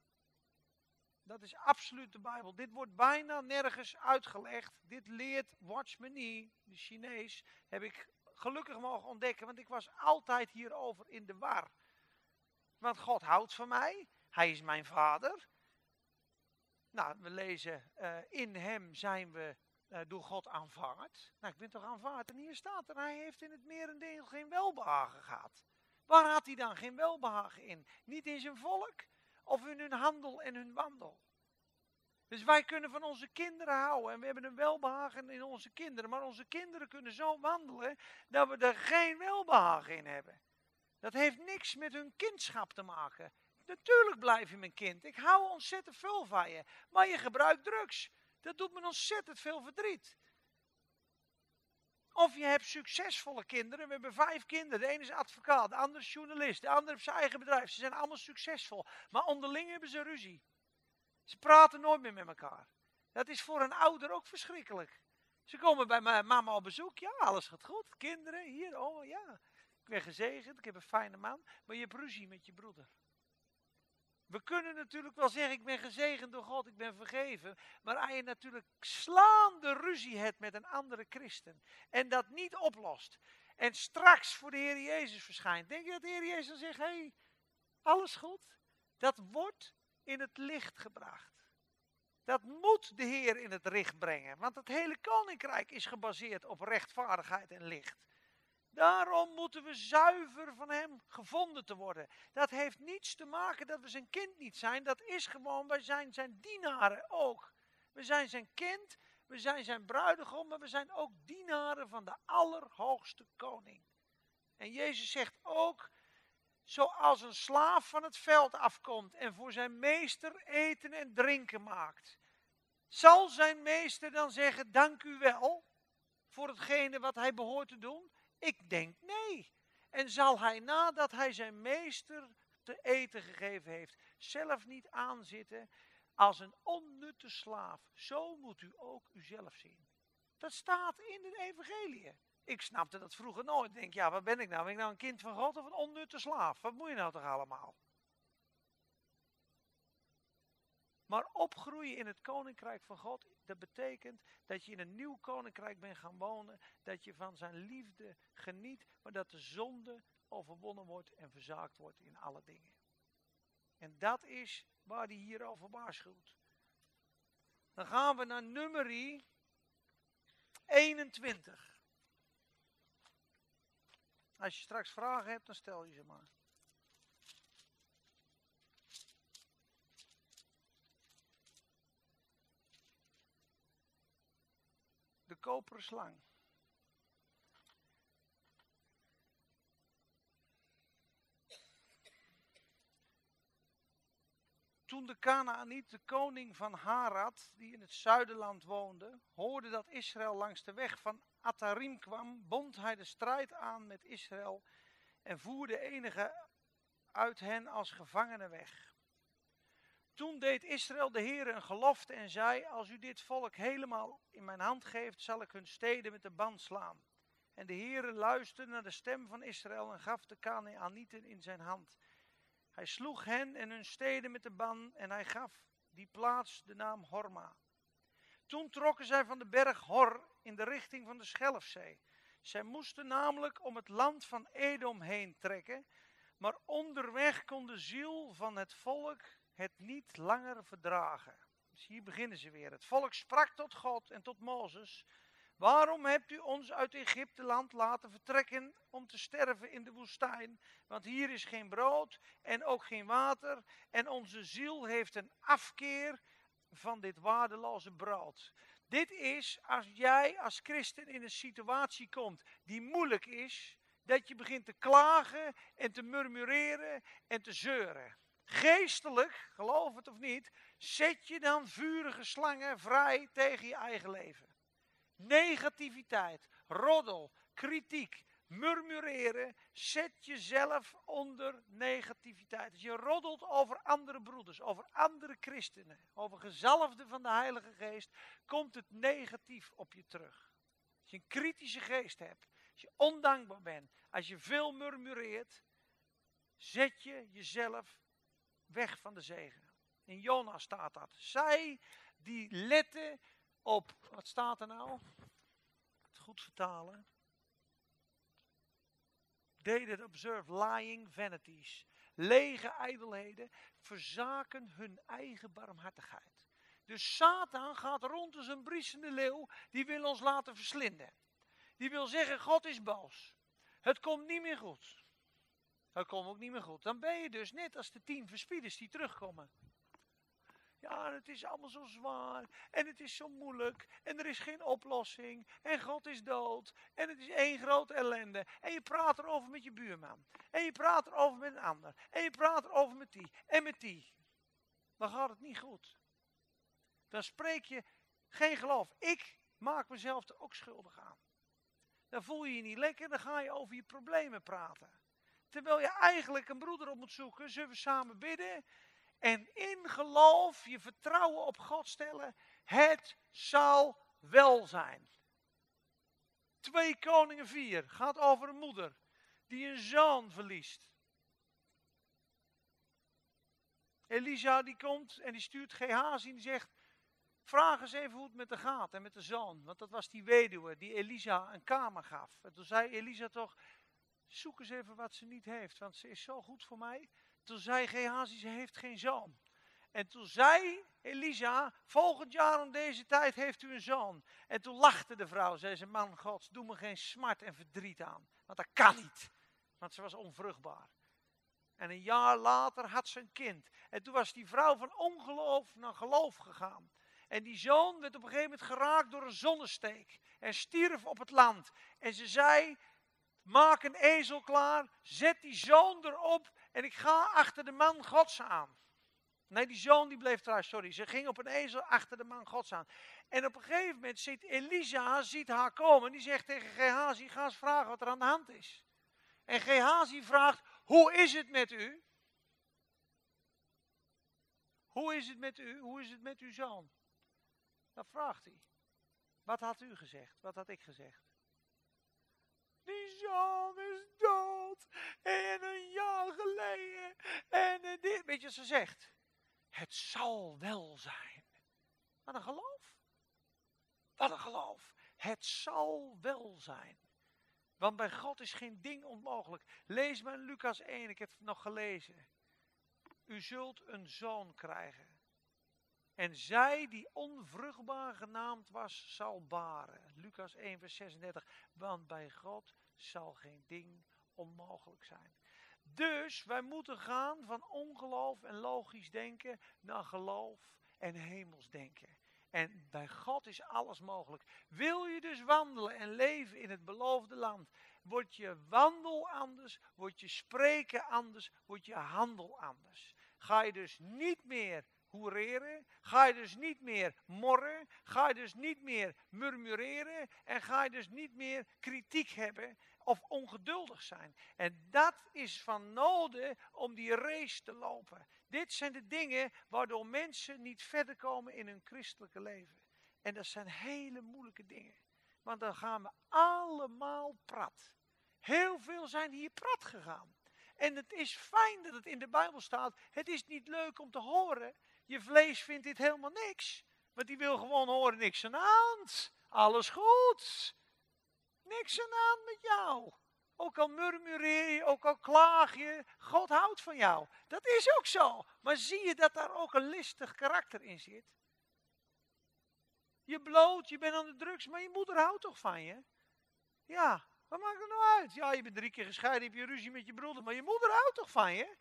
Dat is absoluut de Bijbel. Dit wordt bijna nergens uitgelegd. Dit leert Watchman Nee, de Chinees, heb ik gelukkig mogen ontdekken, want ik was altijd hierover in de war. Want God houdt van mij, Hij is mijn vader. Nou, we lezen, uh, in Hem zijn we uh, door God aanvaard. Nou, ik ben toch aanvaard? En hier staat er, Hij heeft in het merendeel geen welbehagen gehad. Waar had Hij dan geen welbehagen in? Niet in zijn volk of in hun handel en hun wandel. Dus wij kunnen van onze kinderen houden en we hebben een welbehagen in onze kinderen. Maar onze kinderen kunnen zo wandelen dat we er geen welbehagen in hebben. Dat heeft niks met hun kindschap te maken. Natuurlijk blijf je mijn kind. Ik hou ontzettend veel van je. Maar je gebruikt drugs. Dat doet me ontzettend veel verdriet. Of je hebt succesvolle kinderen. We hebben vijf kinderen. De ene is advocaat, de andere is journalist, de andere heeft zijn eigen bedrijf. Ze zijn allemaal succesvol. Maar onderling hebben ze ruzie. Ze praten nooit meer met elkaar. Dat is voor een ouder ook verschrikkelijk. Ze komen bij mijn mama op bezoek. Ja, alles gaat goed. Kinderen, hier, oh ja. Ik ben gezegend, ik heb een fijne man. Maar je hebt ruzie met je broeder. We kunnen natuurlijk wel zeggen, ik ben gezegend door God, ik ben vergeven. Maar als je natuurlijk slaande ruzie hebt met een andere christen. En dat niet oplost. En straks voor de Heer Jezus verschijnt. Denk je dat de Heer Jezus dan zegt, hé, hey, alles goed? Dat wordt in het licht gebracht. Dat moet de Heer in het licht brengen. Want het hele koninkrijk is gebaseerd op rechtvaardigheid en licht. Daarom moeten we zuiver van Hem gevonden te worden. Dat heeft niets te maken dat we zijn kind niet zijn. Dat is gewoon, wij zijn zijn dienaren ook. We zijn zijn kind, we zijn zijn bruidegom, maar we zijn ook dienaren van de Allerhoogste Koning. En Jezus zegt ook, zoals een slaaf van het veld afkomt en voor zijn meester eten en drinken maakt. Zal zijn meester dan zeggen, dank u wel voor hetgene wat hij behoort te doen? Ik denk nee. En zal hij nadat hij zijn meester te eten gegeven heeft, zelf niet aanzitten als een onnutte slaaf? Zo moet u ook uzelf zien. Dat staat in de evangelie. Ik snapte dat vroeger nooit. Ik denk, ja, wat ben ik nou? Ben ik nou een kind van God of een onnutte slaaf? Wat moet je nou toch allemaal? Maar opgroeien in het koninkrijk van God, dat betekent dat je in een nieuw koninkrijk bent gaan wonen, dat je van zijn liefde geniet, maar dat de zonde overwonnen wordt en verzaakt wordt in alle dingen. En dat is waar hij hierover waarschuwt. Dan gaan we naar nummerie 21. Als je straks vragen hebt, dan stel je ze maar. De koperen slang. Toen de Kanaaniet, de koning van Harad, die in het zuiderland woonde, hoorde dat Israël langs de weg van Atarim kwam, bond hij de strijd aan met Israël en voerde enige uit hen als gevangenen weg. Toen deed Israël de Heer een gelofte en zei, als u dit volk helemaal in mijn hand geeft, zal ik hun steden met de band slaan. En de Heer luisterde naar de stem van Israël en gaf de Kanaanieten in zijn hand. Hij sloeg hen en hun steden met de ban en hij gaf die plaats de naam Horma. Toen trokken zij van de berg Hor in de richting van de Schelfzee. Zij moesten namelijk om het land van Edom heen trekken, maar onderweg kon de ziel van het volk het niet langer verdragen. Dus hier beginnen ze weer. Het volk sprak tot God en tot Mozes. Waarom hebt u ons uit Egypteland laten vertrekken om te sterven in de woestijn? Want hier is geen brood en ook geen water. En onze ziel heeft een afkeer van dit waardeloze brood. Dit is als jij als christen in een situatie komt die moeilijk is, dat je begint te klagen en te murmureren en te zeuren. Geestelijk, geloof het of niet, zet je dan vurige slangen vrij tegen je eigen leven. Negativiteit, roddel, kritiek, murmureren, zet jezelf onder negativiteit. Als je roddelt over andere broeders, over andere christenen, over gezalfden van de Heilige Geest, komt het negatief op je terug. Als je een kritische geest hebt, als je ondankbaar bent, als je veel murmureert, zet je jezelf weg van de zegen. In Jona staat dat. Zij die letten op, wat staat er nou? Het goed vertalen. They that observe lying vanities. Lege ijdelheden verzaken hun eigen barmhartigheid. Dus Satan gaat rond als een briesende leeuw, die wil ons laten verslinden. Die wil zeggen, God is boos. Het komt niet meer goed. Het komt ook niet meer goed. Dan ben je dus net als de tien verspieders die terugkomen. Ja, het is allemaal zo zwaar. En het is zo moeilijk. En er is geen oplossing. En God is dood. En het is één grote ellende. En je praat erover met je buurman. En je praat erover met een ander. En je praat erover met die. En met die. Dan gaat het niet goed. Dan spreek je geen geloof. Ik maak mezelf er ook schuldig aan. Dan voel je je niet lekker. Dan ga je over je problemen praten. Terwijl je eigenlijk een broeder op moet zoeken. Zullen we samen bidden? En in geloof je vertrouwen op God stellen. Het zal wel zijn. 2 Koningen 4 gaat over een moeder die een zoon verliest. Elisa die komt en die stuurt Gehazi en die zegt, vraag eens even hoe het met de gaat en met de zoon. Want dat was die weduwe die Elisa een kamer gaf. En toen zei Elisa toch, zoek eens even wat ze niet heeft, want ze is zo goed voor mij. Toen zei Gehazi, ze heeft geen zoon. En toen zei Elisa, volgend jaar om deze tijd heeft u een zoon. En toen lachte de vrouw, zei ze, man gods, doe me geen smart en verdriet aan. Want dat kan niet, want ze was onvruchtbaar. En een jaar later had ze een kind. En toen was die vrouw van ongeloof naar geloof gegaan. En die zoon werd op een gegeven moment geraakt door een zonnesteek. En stierf op het land. En ze zei, maak een ezel klaar, zet die zoon erop en ik ga achter de man gods aan. Nee, die zoon die bleef thuis, sorry. Ze ging op een ezel achter de man gods aan. En op een gegeven moment ziet Elisa ziet haar komen. Die zegt tegen Gehazi, ga eens vragen wat er aan de hand is. En Gehazi vraagt, hoe is het met u? Hoe is het met u? Hoe is het met uw zoon? Dat vraagt hij. Wat had u gezegd? Wat had ik gezegd? Die zoon is dood. En een jaar geleden. En eh, dit. Weet je wat ze zegt? Het zal wel zijn. Wat een geloof. Wat een geloof. Het zal wel zijn. Want bij God is geen ding onmogelijk. Lees maar Lucas 1, ik heb het nog gelezen. U zult een zoon krijgen. En zij die onvruchtbaar genaamd was, zal baren. Lucas 1, vers 36. Want bij God zal geen ding onmogelijk zijn. Dus wij moeten gaan van ongeloof en logisch denken naar geloof en hemels denken. En bij God is alles mogelijk. Wil je dus wandelen en leven in het beloofde land, wordt je wandel anders, wordt je spreken anders, wordt je handel anders. Ga je dus niet meer hoereren, ga je dus niet meer morren, ga je dus niet meer murmureren en ga je dus niet meer kritiek hebben of ongeduldig zijn. En dat is van noden om die race te lopen. Dit zijn de dingen waardoor mensen niet verder komen in hun christelijke leven. En dat zijn hele moeilijke dingen. Want dan gaan we allemaal prat. Heel veel zijn hier prat gegaan. En het is fijn dat het in de Bijbel staat. Het is niet leuk om te horen. Je vlees vindt dit helemaal niks. Want die wil gewoon horen, niks aan. Alles goed. Niks aan met jou. Ook al murmureer je, ook al klaag je, God houdt van jou. Dat is ook zo. Maar zie je dat daar ook een listig karakter in zit? Je bloot, je bent aan de drugs, maar je moeder houdt toch van je? Ja, wat maakt het nou uit? Ja, je bent drie keer gescheiden, heb je ruzie met je broeder, maar je moeder houdt toch van je?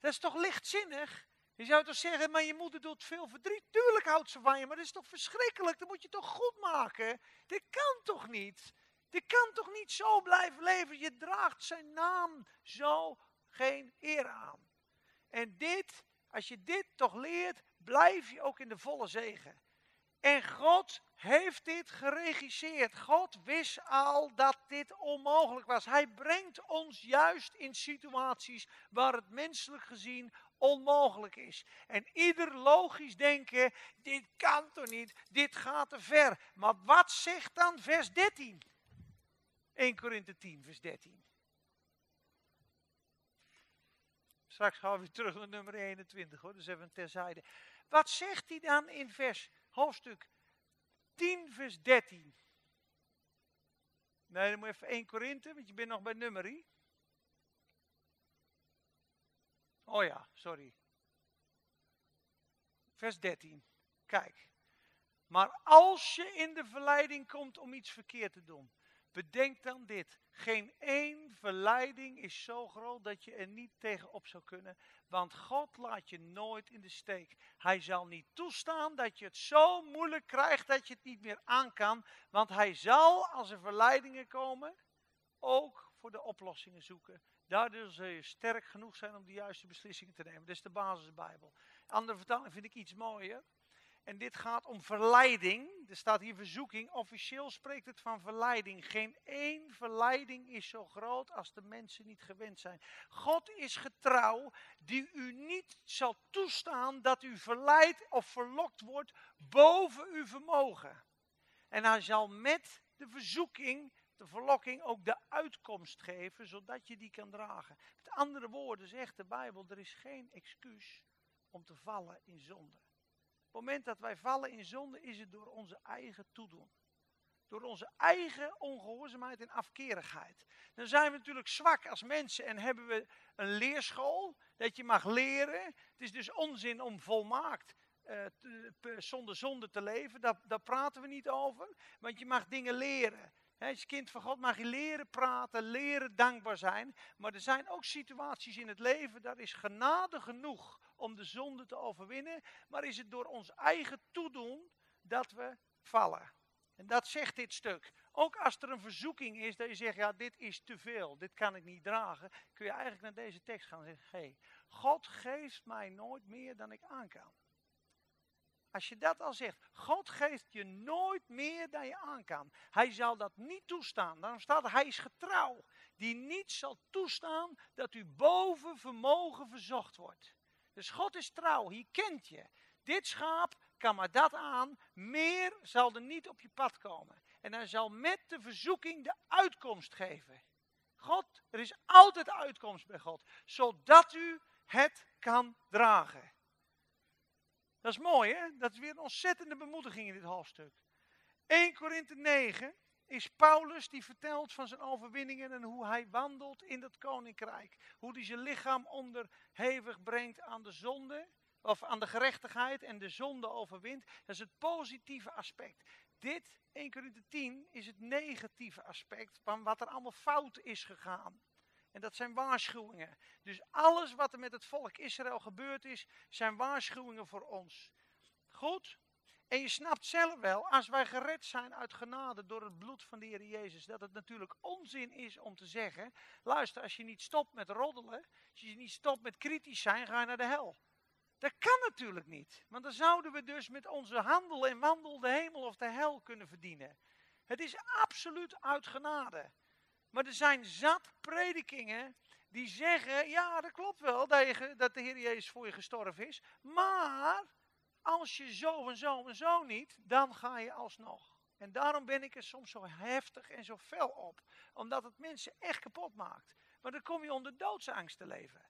Dat is toch lichtzinnig? Je zou toch zeggen, maar je moeder doet veel verdriet. Tuurlijk houdt ze van je, maar dat is toch verschrikkelijk? Dat moet je toch goed maken? Dit kan toch niet? Je kan toch niet zo blijven leven? Je draagt zijn naam zo geen eer aan. En dit, als je dit toch leert, blijf je ook in de volle zegen. En God heeft dit geregisseerd. God wist al dat dit onmogelijk was. Hij brengt ons juist in situaties waar het menselijk gezien onmogelijk is. En ieder logisch denken, dit kan toch niet, dit gaat te ver. Maar wat zegt dan vers 13? 1 Korinthe 10, vers 13. Straks gaan we weer terug naar nummer 21, hoor. dus even terzijde. Wat zegt hij dan in vers, hoofdstuk 10, vers 13? Nee, dan moet je even 1 Korinthe, want je bent nog bij nummerie. Oh ja, sorry. Vers 13. Kijk. Maar als je in de verleiding komt om iets verkeerd te doen, bedenk dan dit. Geen één verleiding is zo groot dat je er niet tegenop zou kunnen. Want God laat je nooit in de steek. Hij zal niet toestaan dat je het zo moeilijk krijgt dat je het niet meer aan kan. Want hij zal, als er verleidingen komen, ook voor de oplossingen zoeken. Daardoor zul je sterk genoeg zijn om de juiste beslissingen te nemen. Dat is de basisbijbel. Andere vertaling vind ik iets mooier. En dit gaat om verleiding. Er staat hier verzoeking. Officieel spreekt het van verleiding. Geen één verleiding is zo groot als de mensen niet gewend zijn. God is getrouw die u niet zal toestaan dat u verleid of verlokt wordt boven uw vermogen. En hij zal met de verzoeking, de verlokking, ook de uitkomst geven, zodat je die kan dragen. Met andere woorden zegt de Bijbel, er is geen excuus om te vallen in zonde. Op het moment dat wij vallen in zonde, is het door onze eigen toedoen. Door onze eigen ongehoorzaamheid en afkerigheid. Dan zijn we natuurlijk zwak als mensen en hebben we een leerschool dat je mag leren. Het is dus onzin om volmaakt eh, zonder zonde te leven. Daar, daar praten we niet over. Want je mag dingen leren. Als kind van God mag je leren praten, leren dankbaar zijn. Maar er zijn ook situaties in het leven, daar is genade genoeg om de zonde te overwinnen. Maar is het door ons eigen toedoen dat we vallen. En dat zegt dit stuk. Ook als er een verzoeking is dat je zegt, ja dit is te veel, dit kan ik niet dragen. Kun je eigenlijk naar deze tekst gaan en zeggen, hé, God geeft mij nooit meer dan ik aan kan. Als je dat al zegt, God geeft je nooit meer dan je aan kan. Hij zal dat niet toestaan. Daarom staat hij is getrouw. Die niet zal toestaan dat u boven vermogen verzocht wordt. Dus God is trouw, hij kent je. Dit schaap kan maar dat aan, meer zal er niet op je pad komen. En hij zal met de verzoeking de uitkomst geven. God, er is altijd uitkomst bij God, zodat u het kan dragen. Dat is mooi, hè? Dat is weer een ontzettende bemoediging in dit hoofdstuk. 1 Korinthe 9 is Paulus die vertelt van zijn overwinningen en hoe hij wandelt in dat koninkrijk. Hoe hij zijn lichaam onderhevig brengt aan de zonde, of aan de gerechtigheid en de zonde overwint. Dat is het positieve aspect. Dit, 1 Korinthe 10, is het negatieve aspect van wat er allemaal fout is gegaan. En dat zijn waarschuwingen. Dus alles wat er met het volk Israël gebeurd is, zijn waarschuwingen voor ons. Goed? En je snapt zelf wel, als wij gered zijn uit genade door het bloed van de Heer Jezus, dat het natuurlijk onzin is om te zeggen, luister, als je niet stopt met roddelen, als je niet stopt met kritisch zijn, ga je naar de hel. Dat kan natuurlijk niet, want dan zouden we dus met onze handel en wandel de hemel of de hel kunnen verdienen. Het is absoluut uit genade. Maar er zijn zat predikingen die zeggen, ja dat klopt wel dat, dat de Heer Jezus voor je gestorven is, maar als je zo en zo en zo niet, dan ga je alsnog. En daarom ben ik er soms zo heftig en zo fel op. Omdat het mensen echt kapot maakt. Maar dan kom je onder doodsangst te leven.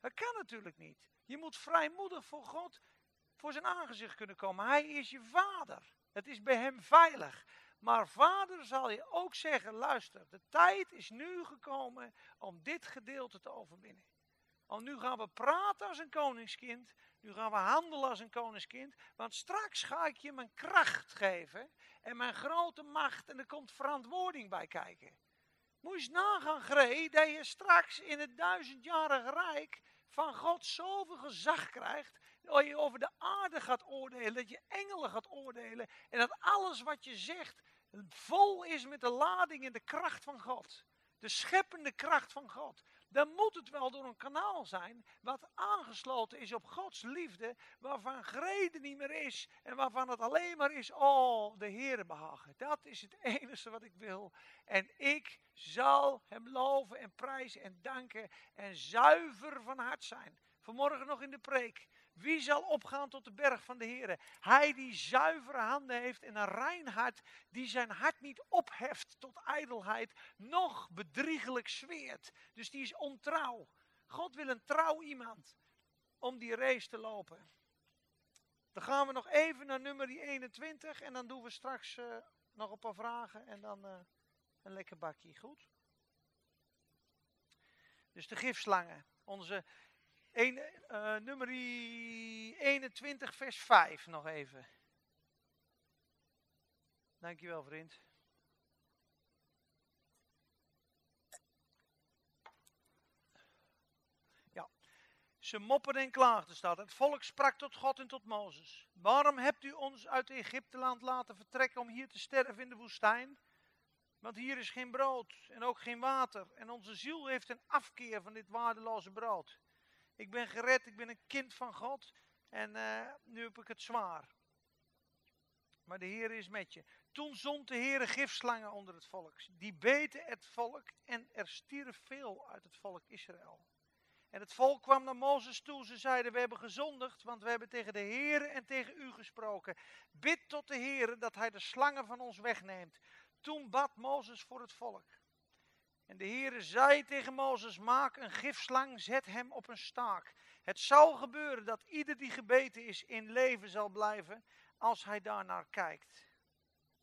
Dat kan natuurlijk niet. Je moet vrijmoedig voor God, voor zijn aangezicht kunnen komen. Hij is je vader. Het is bij hem veilig. Maar vader zal je ook zeggen, luister, de tijd is nu gekomen om dit gedeelte te overwinnen. Want nu gaan we praten als een koningskind. Nu gaan we handelen als een koningskind. Want straks ga ik je mijn kracht geven. En mijn grote macht. En er komt verantwoording bij kijken. Moet je eens nagaan, Gree, dat je straks in het duizendjarige rijk van God zoveel gezag krijgt. Over de aarde gaat oordelen. Dat je engelen gaat oordelen. En dat alles wat je zegt vol is met de lading en de kracht van God. De scheppende kracht van God dan moet het wel door een kanaal zijn wat aangesloten is op Gods liefde, waarvan grede niet meer is en waarvan het alleen maar is, oh, de Heere behagen. Dat is het enige wat ik wil. En ik zal hem loven en prijzen en danken en zuiver van hart zijn. Vanmorgen nog in de preek. Wie zal opgaan tot de berg van de Heere? Hij die zuivere handen heeft en een rein hart, die zijn hart niet opheft tot ijdelheid, nog bedriegelijk zweert. Dus die is ontrouw. God wil een trouw iemand om die race te lopen. Dan gaan we nog even naar nummer 21 en dan doen we straks eh, nog een paar vragen en dan eh, een lekker bakje. Goed? Dus de gifslangen. Onze een, eh, nummer 21 vers 5 nog even. Dankjewel vriend. Ja. Ze mopperden en klaagden staat. Het volk sprak tot God en tot Mozes. Waarom hebt u ons uit Egypteland laten vertrekken om hier te sterven in de woestijn? Want hier is geen brood en ook geen water. En onze ziel heeft een afkeer van dit waardeloze brood. Ik ben gered, ik ben een kind van God. En eh, nu heb ik het zwaar. Maar de Heer is met je. Toen zond de Heer gifslangen onder het volk. Die beten het volk en er stierf veel uit het volk Israël. En het volk kwam naar Mozes toe. Ze zeiden, we hebben gezondigd, want we hebben tegen de Heer en tegen u gesproken. Bid tot de Heer dat hij de slangen van ons wegneemt. Toen bad Mozes voor het volk. En de Heere zei tegen Mozes, maak een gifslang, zet hem op een staak. Het zal gebeuren dat ieder die gebeten is in leven zal blijven als hij daarnaar kijkt.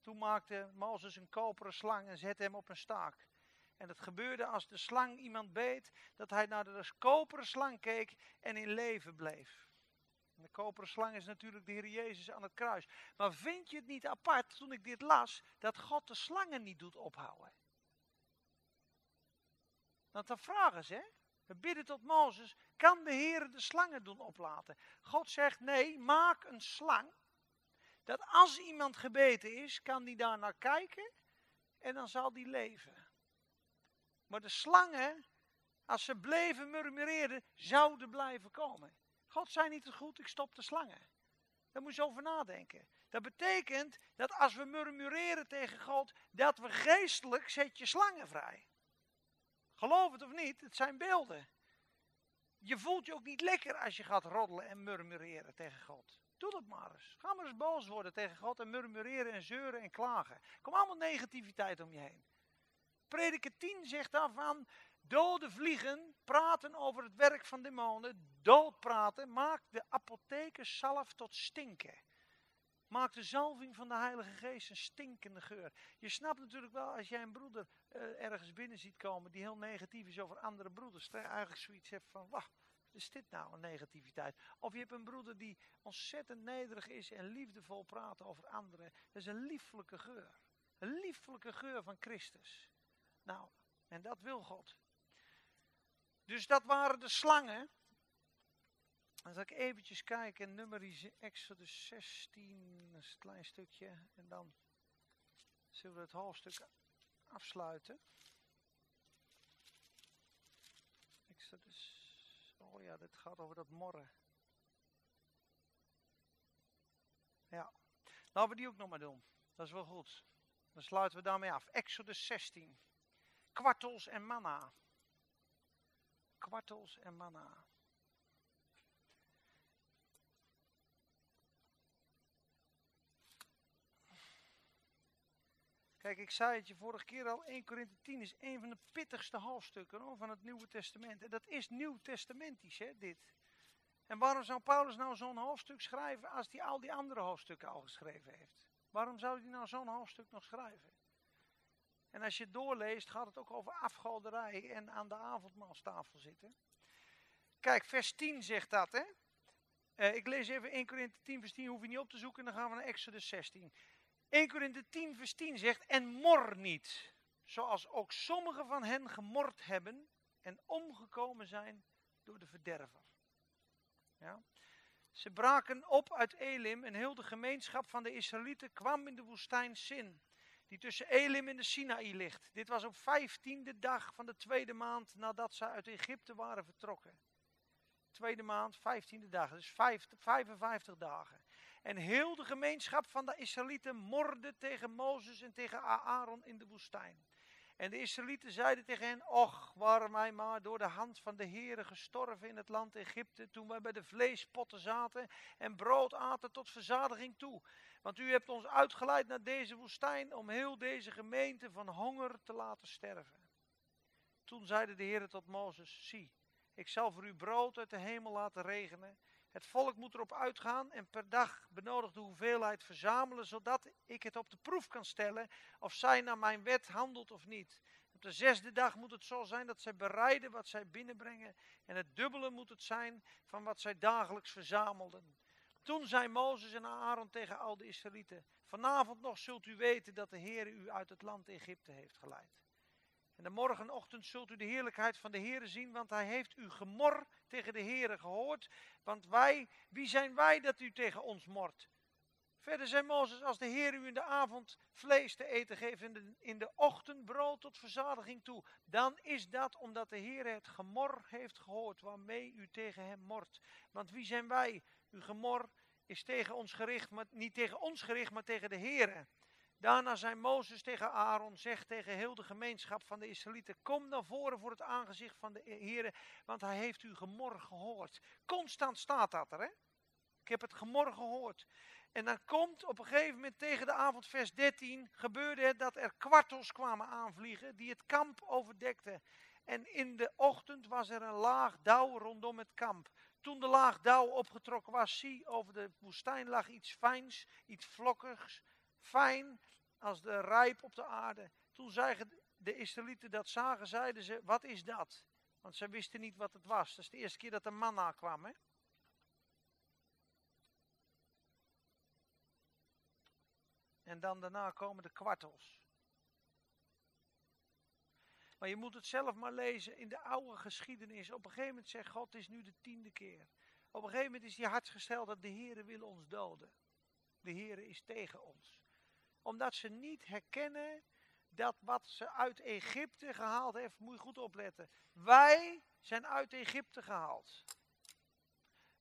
Toen maakte Mozes een koperen slang en zette hem op een staak. En het gebeurde als de slang iemand beet, dat hij naar de koperen slang keek en in leven bleef. En de koperen slang is natuurlijk de Heer Jezus aan het kruis. Maar vind je het niet apart, toen ik dit las, dat God de slangen niet doet ophouden? Want dan vragen ze? We bidden tot Mozes, kan de Heer de slangen doen oplaten? God zegt, nee, maak een slang. Dat als iemand gebeten is, kan die daar naar kijken en dan zal die leven. Maar de slangen, als ze bleven murmureren, zouden blijven komen. God zei niet goed, ik stop de slangen. Daar moet je over nadenken. Dat betekent dat als we murmureren tegen God, dat we geestelijk zet je slangen vrij. Geloof het of niet, het zijn beelden. Je voelt je ook niet lekker als je gaat roddelen en murmureren tegen God. Doe dat maar eens. Ga maar eens boos worden tegen God en murmureren en zeuren en klagen. Kom allemaal negativiteit om je heen. Prediker 10 zegt daarvan, dode vliegen praten over het werk van demonen, dood praten, maak de apothekers zalf tot stinken. Maak de zalving van de Heilige Geest een stinkende geur. Je snapt natuurlijk wel als jij een broeder eh, ergens binnen ziet komen die heel negatief is over andere broeders. Dat je eigenlijk zoiets hebt van, wacht, wat is dit nou, een negativiteit? Of je hebt een broeder die ontzettend nederig is en liefdevol praat over anderen. Dat is een lieflijke geur. Een lieflijke geur van Christus. Nou, en dat wil God. Dus dat waren de slangen. Dan zal ik eventjes kijken, nummer Exodus 16, dat is een klein stukje. En dan zullen we het hoofdstuk afsluiten. Exodus, oh ja, dit gaat over dat morren. Ja, laten we die ook nog maar doen. Dat is wel goed. Dan sluiten we daarmee af. Exodus 16. Kwartels en manna. Kwartels en manna. Kijk, ik zei het je vorige keer al, 1 Korinthe 10 is een van de pittigste hoofdstukken hoor, van het Nieuwe Testament. En dat is Nieuw Testamentisch, hè, dit. En waarom zou Paulus nou zo'n hoofdstuk schrijven als hij al die andere hoofdstukken al geschreven heeft? Waarom zou hij nou zo'n hoofdstuk nog schrijven? En als je het doorleest, gaat het ook over afgoderij en aan de avondmaalstafel zitten. Kijk, vers 10 zegt dat, hè? Eh, ik lees even 1 Korinthe 10, vers 10, hoef je niet op te zoeken, dan gaan we naar Exodus 16. 1 Korinthe 10, vers 10 zegt, en mor niet, zoals ook sommigen van hen gemord hebben en omgekomen zijn door de verderver. Ja? Ze braken op uit Elim en heel de gemeenschap van de Israëlieten kwam in de woestijn Sin, die tussen Elim en de Sinaï ligt. Dit was op vijftiende dag van de tweede maand nadat ze uit Egypte waren vertrokken. Tweede maand, vijftiende dag, dus vijf, 55 dagen. En heel de gemeenschap van de Israëlieten morde tegen Mozes en tegen Aaron in de woestijn. En de Israëlieten zeiden tegen hen, och, waren wij maar door de hand van de Heere gestorven in het land Egypte, toen wij bij de vleespotten zaten en brood aten tot verzadiging toe. Want u hebt ons uitgeleid naar deze woestijn om heel deze gemeente van honger te laten sterven. Toen zeide de Heere tot Mozes, zie, ik zal voor u brood uit de hemel laten regenen. Het volk moet erop uitgaan en per dag benodigde hoeveelheid verzamelen, zodat ik het op de proef kan stellen of zij naar mijn wet handelt of niet. Op de zesde dag moet het zo zijn dat zij bereiden wat zij binnenbrengen en het dubbele moet het zijn van wat zij dagelijks verzamelden. Toen zei Mozes en Aaron tegen al de Israëlieten, vanavond nog zult u weten dat de Heer u uit het land Egypte heeft geleid. En de morgenochtend zult u de heerlijkheid van de Heere zien, want hij heeft u gemor tegen de Heere gehoord. Want wij, wie zijn wij dat u tegen ons mort? Verder zei Mozes, als de Heer u in de avond vlees te eten geeft en in de, ochtend brood tot verzadiging toe, dan is dat omdat de Heer het gemor heeft gehoord waarmee u tegen hem mort. Want wie zijn wij? Uw gemor is tegen ons gericht, maar niet tegen ons gericht, maar tegen de Heere. Daarna zei Mozes tegen Aaron, zeg tegen heel de gemeenschap van de Israëlieten, kom naar voren voor het aangezicht van de Heer, want hij heeft uw gemor gehoord. Constant staat dat er, hè? Ik heb het gemor gehoord. En dan komt op een gegeven moment tegen de avond, vers 13, gebeurde het dat er kwartels kwamen aanvliegen die het kamp overdekten. En in de ochtend was er een laag dauw rondom het kamp. Toen de laag dauw opgetrokken was, zie, over de woestijn lag iets fijns, iets vlokkigs, fijn als de rijp op de aarde. Toen zagen de Israëlieten dat zagen, zeiden ze, wat is dat? Want ze wisten niet wat het was. Dat is de eerste keer dat de manna kwam. Hè? En dan daarna komen de kwartels. Maar je moet het zelf maar lezen in de oude geschiedenis. Op een gegeven moment zegt God, het is nu de tiende keer. Op een gegeven moment is hij hart gesteld dat de Heere wil ons doden. De Heere is tegen ons. Omdat ze niet herkennen dat wat ze uit Egypte gehaald heeft, moet je goed opletten. Wij zijn uit Egypte gehaald.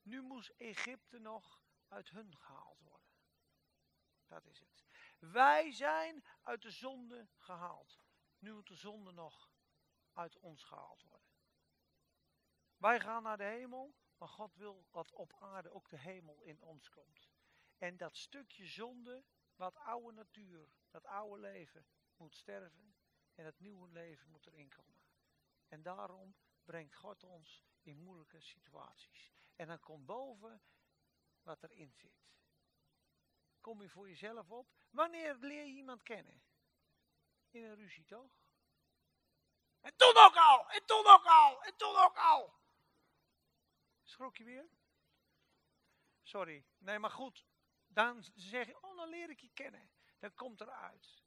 Nu moest Egypte nog uit hun gehaald worden. Dat is het. Wij zijn uit de zonde gehaald. Nu moet de zonde nog uit ons gehaald worden. Wij gaan naar de hemel, maar God wil dat op aarde ook de hemel in ons komt. En dat stukje zonde, wat oude natuur, dat oude leven, moet sterven en het nieuwe leven moet erin komen. En daarom brengt God ons in moeilijke situaties. En dan komt boven wat erin zit. Kom je voor jezelf op. Wanneer leer je iemand kennen? In een ruzie toch? En toen ook al, en toen ook al, en toen ook al. Schrok je weer? Sorry. Nee, maar goed. Dan zeg je, oh, dan leer ik je kennen. Dan komt eruit.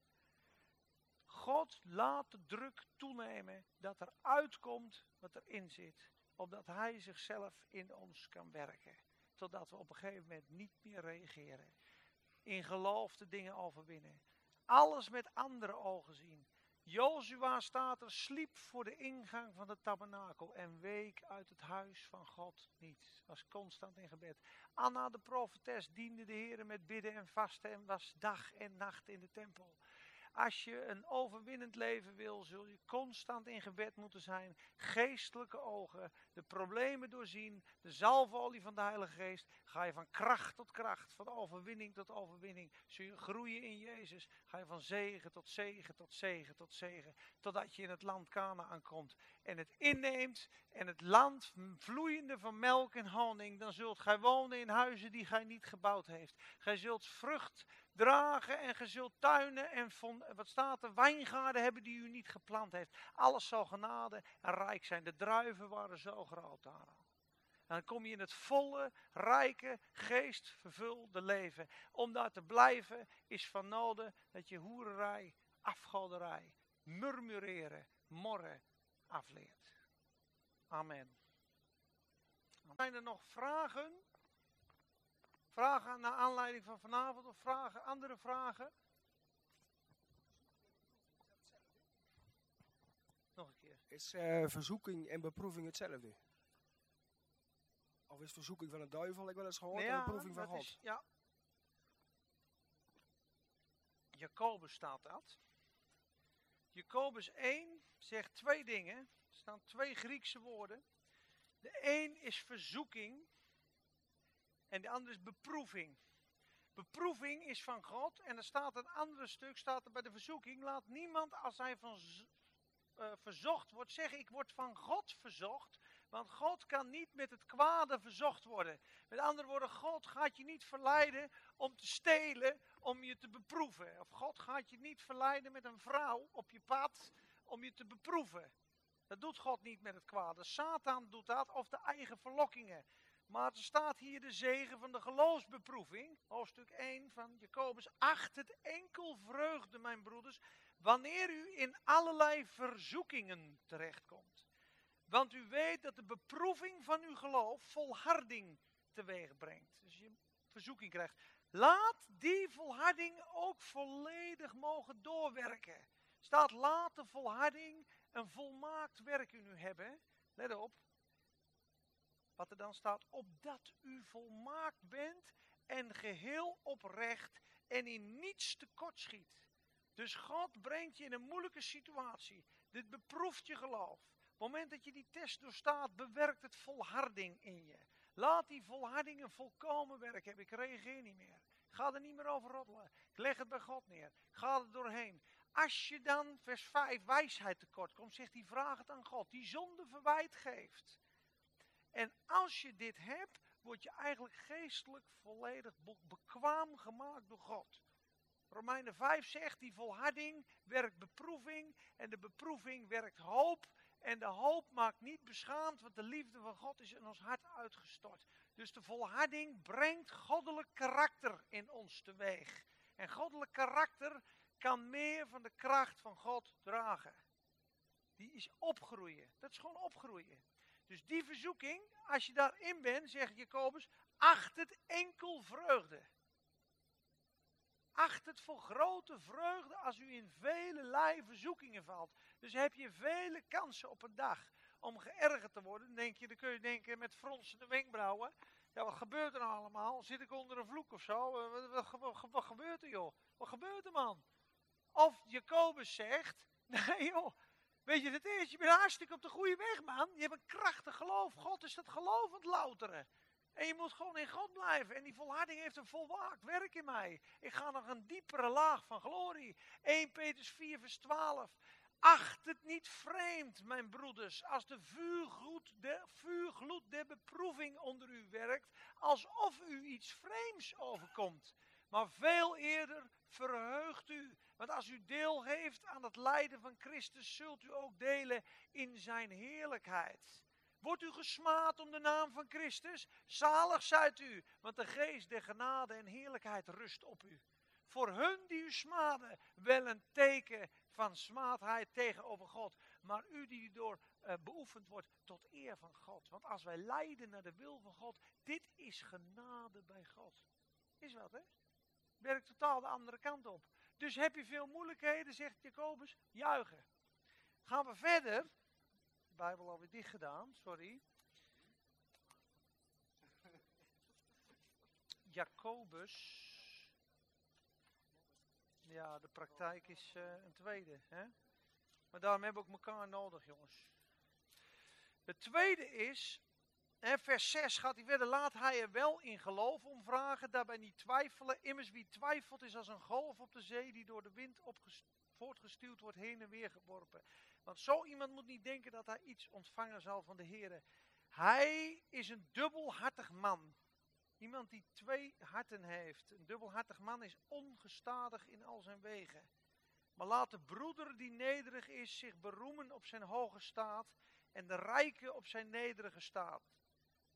God laat de druk toenemen dat er uitkomt wat erin zit. Opdat hij zichzelf in ons kan werken. Totdat we op een gegeven moment niet meer reageren. In geloof de dingen overwinnen. Alles met andere ogen zien. Jozua staat er, sliep voor de ingang van de tabernakel en week uit het huis van God niet. Was constant in gebed. Anna de profetes diende de Heer met bidden en vasten en was dag en nacht in de tempel. Als je een overwinnend leven wil, zul je constant in gebed moeten zijn. Geestelijke ogen, de problemen doorzien, de zalfolie van de Heilige Geest. Ga je van kracht tot kracht, van overwinning tot overwinning. Zul je groeien in Jezus. Ga je van zegen tot zegen tot zegen tot zegen. Totdat je in het land Canaan komt en het inneemt. En het land vloeiende van melk en honing. Dan zult gij wonen in huizen die gij niet gebouwd heeft. Gij zult vrucht dragen en ge zult tuinen en wat staat er, wijngaarden hebben die u niet geplant heeft. Alles zal genade en rijk zijn. De druiven waren zo groot daar. En dan kom je in het volle, rijke, geestvervulde leven. Om daar te blijven is van noden dat je hoererij, afgoderij, murmureren, morren afleert. Amen. Zijn er nog vragen? Vragen naar aanleiding van vanavond of vragen, andere vragen? Nog een keer. Is eh, verzoeking en beproeving hetzelfde? Of is verzoeking van een duivel, ik wel eens gehoord, en beproeving van God? is- ja. Jacobus staat dat. Jacobus 1 zegt twee dingen. Er staan twee Griekse woorden. De een is verzoeking en de andere is beproeving. Beproeving is van God en er staat een ander stuk, staat er bij de verzoeking. Laat niemand als hij van eh, verzocht wordt zeggen ik word van God verzocht. Want God kan niet met het kwade verzocht worden. Met andere woorden, God gaat je niet verleiden om te stelen, om je te beproeven. Of God gaat je niet verleiden met een vrouw op je pad om je te beproeven. Dat doet God niet met het kwade. Satan doet dat of de eigen verlokkingen. Maar er staat hier de zegen van de geloofsbeproeving. Hoofdstuk 1 van Jacobus. Acht het enkel vreugde, mijn broeders, wanneer u in allerlei verzoekingen terechtkomt. Want u weet dat de beproeving van uw geloof volharding teweeg brengt. Dus je verzoeking krijgt. Laat die volharding ook volledig mogen doorwerken. Staat laat de volharding een volmaakt werk in u hebben. Let op. Wat er dan staat, opdat u volmaakt bent en geheel oprecht en in niets tekortschiet. Dus God brengt je in een moeilijke situatie. Dit beproeft je geloof. Op het moment dat je die test doorstaat, bewerkt het volharding in je. Laat die volharding een volkomen werk hebben. Ik reageer niet meer. Ik ga er niet meer over roddelen. Ik leg het bij God neer. Ga er doorheen. Als je dan, vers 5, wijsheid tekort komt, zegt hij, vraag het aan God. Die zonde verwijt geeft. En als je dit hebt, word je eigenlijk geestelijk volledig be- bekwaam gemaakt door God. Romeinen 5 zegt, die volharding werkt beproeving en de beproeving werkt hoop. En de hoop maakt niet beschaamd, want de liefde van God is in ons hart uitgestort. Dus de volharding brengt goddelijk karakter in ons teweeg. En goddelijk karakter kan meer van de kracht van God dragen. Die is opgroeien. Dat is gewoon opgroeien. Dus die verzoeking, als je daarin bent, zegt Jacobus, acht het enkel vreugde. Acht het voor grote vreugde als u in vele verzoekingen valt. Dus heb je vele kansen op een dag om geërgerd te worden. Dan, denk je, dan kun je denken met fronsende wenkbrauwen. Ja, wat gebeurt er nou allemaal? Zit ik onder een vloek of zo? Eh, Wat, wat, gebeurt er joh? Wat gebeurt er man? Of Jacobus zegt, nee joh, weet je het is? Je bent hartstikke op de goede weg man. Je hebt een krachtig geloof. God is dat geloof het louteren. En je moet gewoon in God blijven. En die volharding heeft een volwaakt werk in mij. Ik ga nog een diepere laag van glorie. 1 Petrus 4 vers 12. Acht het niet vreemd, mijn broeders, als de vuurgloed, de vuurgloed der beproeving onder u werkt, alsof u iets vreemds overkomt. Maar veel eerder verheugt u, want als u deel heeft aan het lijden van Christus, zult u ook delen in zijn heerlijkheid. Wordt u gesmaad om de naam van Christus? Zalig zijt u, want de geest der genade en heerlijkheid rust op u. Voor hun die u smaden, wel een teken van smaadheid tegenover God. Maar u die door eh, beoefend wordt tot eer van God. Want als wij lijden naar de wil van God, dit is genade bij God. Is wat, hè? Werkt totaal de andere kant op. Dus heb je veel moeilijkheden, zegt Jacobus, juichen. Gaan we verder. De Bijbel alweer dicht gedaan, sorry. Jacobus. Ja, de praktijk is eh, een tweede. Hè? Maar daarom hebben we ook elkaar nodig, jongens. Het tweede is, vers 6 gaat hij verder, laat hij er wel in geloof om vragen, daarbij niet twijfelen. Immers wie twijfelt is als een golf op de zee die door de wind voortgestuwd wordt, heen en weer geworpen. Want zo iemand moet niet denken dat hij iets ontvangen zal van de Heer. Hij is een dubbelhartig man. Iemand die twee harten heeft. Een dubbelhartig man is ongestadig in al zijn wegen. Maar laat de broeder die nederig is zich beroemen op zijn hoge staat en de rijke op zijn nederige staat.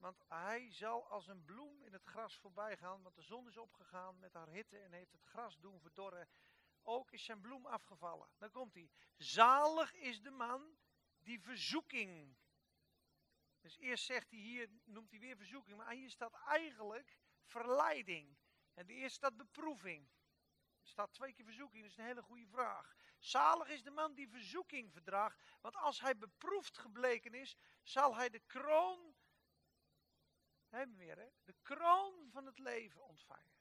Want hij zal als een bloem in het gras voorbij gaan, want de zon is opgegaan met haar hitte en heeft het gras doen verdorren. Ook is zijn bloem afgevallen. Dan komt hij. Zalig is de man die verzoeking dus eerst zegt hij hier, noemt hij weer verzoeking, maar hier staat eigenlijk verleiding. En de eerste staat beproeving. Er staat twee keer verzoeking, dat is een hele goede vraag. Zalig is de man die verzoeking verdraagt, want als hij beproefd gebleken is, zal hij de kroon, hebben we weer hè, de kroon van het leven ontvangen.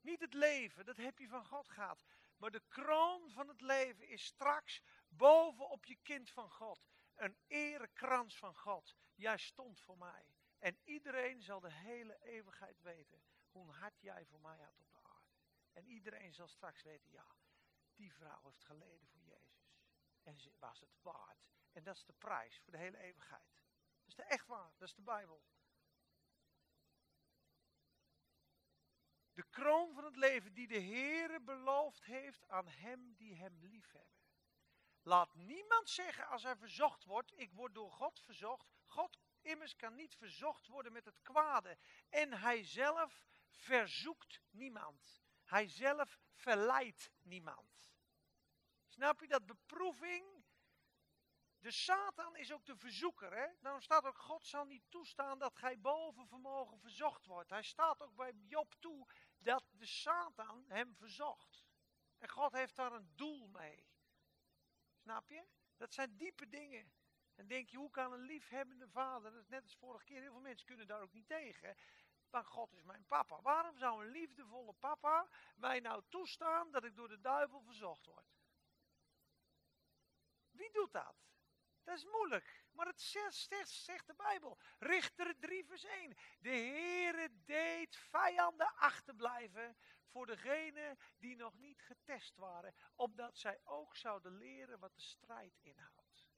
Niet het leven, dat heb je van God gehad. Maar de kroon van het leven is straks bovenop je kind van God. Een erekrans van God. Jij stond voor mij. En iedereen zal de hele eeuwigheid weten hoe hard jij voor mij had op de aarde. En iedereen zal straks weten, ja, die vrouw heeft geleden voor Jezus. En ze was het waard. En dat is de prijs voor de hele eeuwigheid. Dat is de echt waar, dat is de Bijbel. De kroon van het leven die de Heere beloofd heeft aan hem die hem liefhebben. Laat niemand zeggen als hij verzocht wordt, ik word door God verzocht. God immers kan niet verzocht worden met het kwade. En hij zelf verzoekt niemand. Hij zelf verleidt niemand. Snap je dat beproeving? De Satan is ook de verzoeker. Hè? Daarom staat ook, God zal niet toestaan dat gij boven vermogen verzocht wordt. Hij staat ook bij Job toe dat de Satan hem verzocht. En God heeft daar een doel mee. Snap je? Dat zijn diepe dingen. En denk je, hoe kan een liefhebbende vader, dat is net als vorige keer, heel veel mensen kunnen daar ook niet tegen. Maar God is mijn papa. Waarom zou een liefdevolle papa mij nou toestaan dat ik door de duivel verzocht word? Wie doet dat? Dat is moeilijk. Maar het zegt, zegt, de Bijbel. Richter 3 vers 1. De Heere deed vijanden achterblijven voor degenen die nog niet getest waren. Opdat zij ook zouden leren wat de strijd inhoudt.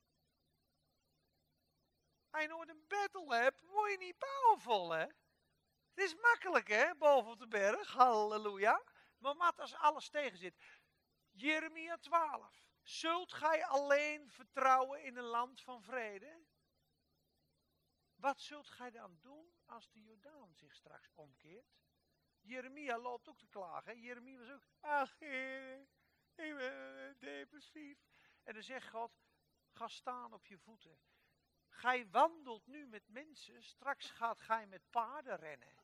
Als je nooit een battle hebt, word je niet powerful hè. Het is makkelijk hè, boven op de berg. Halleluja. Maar wat als alles tegen zit? Jeremia 12. Zult gij alleen vertrouwen in een land van vrede? Wat zult gij dan doen als de Jordaan zich straks omkeert? Jeremia loopt ook te klagen. Jeremia was ook, ach heer, ik ben depressief. En dan zegt God, ga staan op je voeten. Gij wandelt nu met mensen, straks gaat gij met paarden rennen.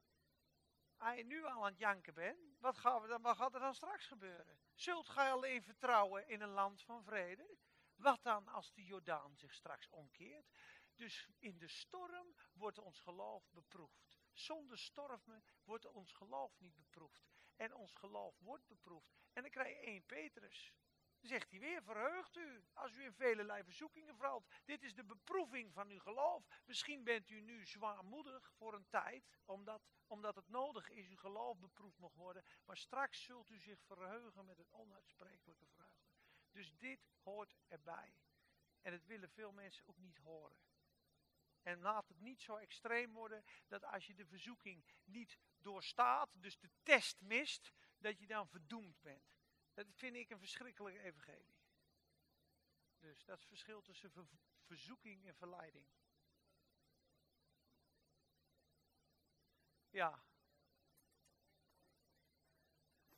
Als je nu al aan het janken bent, wat, wat gaat er dan straks gebeuren? Zult gij alleen vertrouwen in een land van vrede? Wat dan als de Jordaan zich straks omkeert? Dus in de storm wordt ons geloof beproefd. Zonder stormen wordt ons geloof niet beproefd. En ons geloof wordt beproefd. En dan krijg je 1 Petrus. Zegt hij weer, verheugt u als u in vele verzoekingen valt. Dit is de beproeving van uw geloof. Misschien bent u nu zwaarmoedig voor een tijd, omdat, omdat het nodig is, uw geloof beproefd mag worden. Maar straks zult u zich verheugen met een onuitsprekelijke vreugde. Dus dit hoort erbij. En dat willen veel mensen ook niet horen. En laat het niet zo extreem worden dat als je de verzoeking niet doorstaat, dus de test mist, dat je dan verdoemd bent. Dat vind ik een verschrikkelijke evangelie. Dus dat het verschil tussen ver- verzoeking en verleiding. Ja.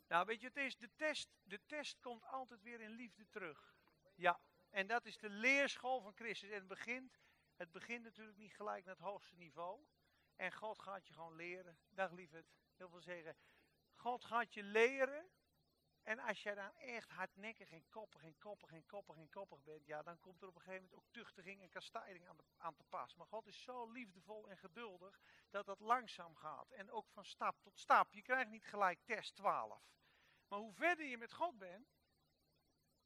Nou, weet je, het is de test. De test komt altijd weer in liefde terug. Ja. En dat is de leerschool van Christus. En het begint, het begint natuurlijk niet gelijk naar het hoogste niveau. En God gaat je gewoon leren. Dag lieverd. Heel veel zeggen. God gaat je leren. En als jij dan echt hardnekkig en koppig en koppig en koppig en koppig bent, ja, dan komt er op een gegeven moment ook tuchtiging en kastijding aan, de, aan te pas. Maar God is zo liefdevol en geduldig dat dat langzaam gaat. En ook van stap tot stap. Je krijgt niet gelijk test 12. Maar hoe verder je met God bent,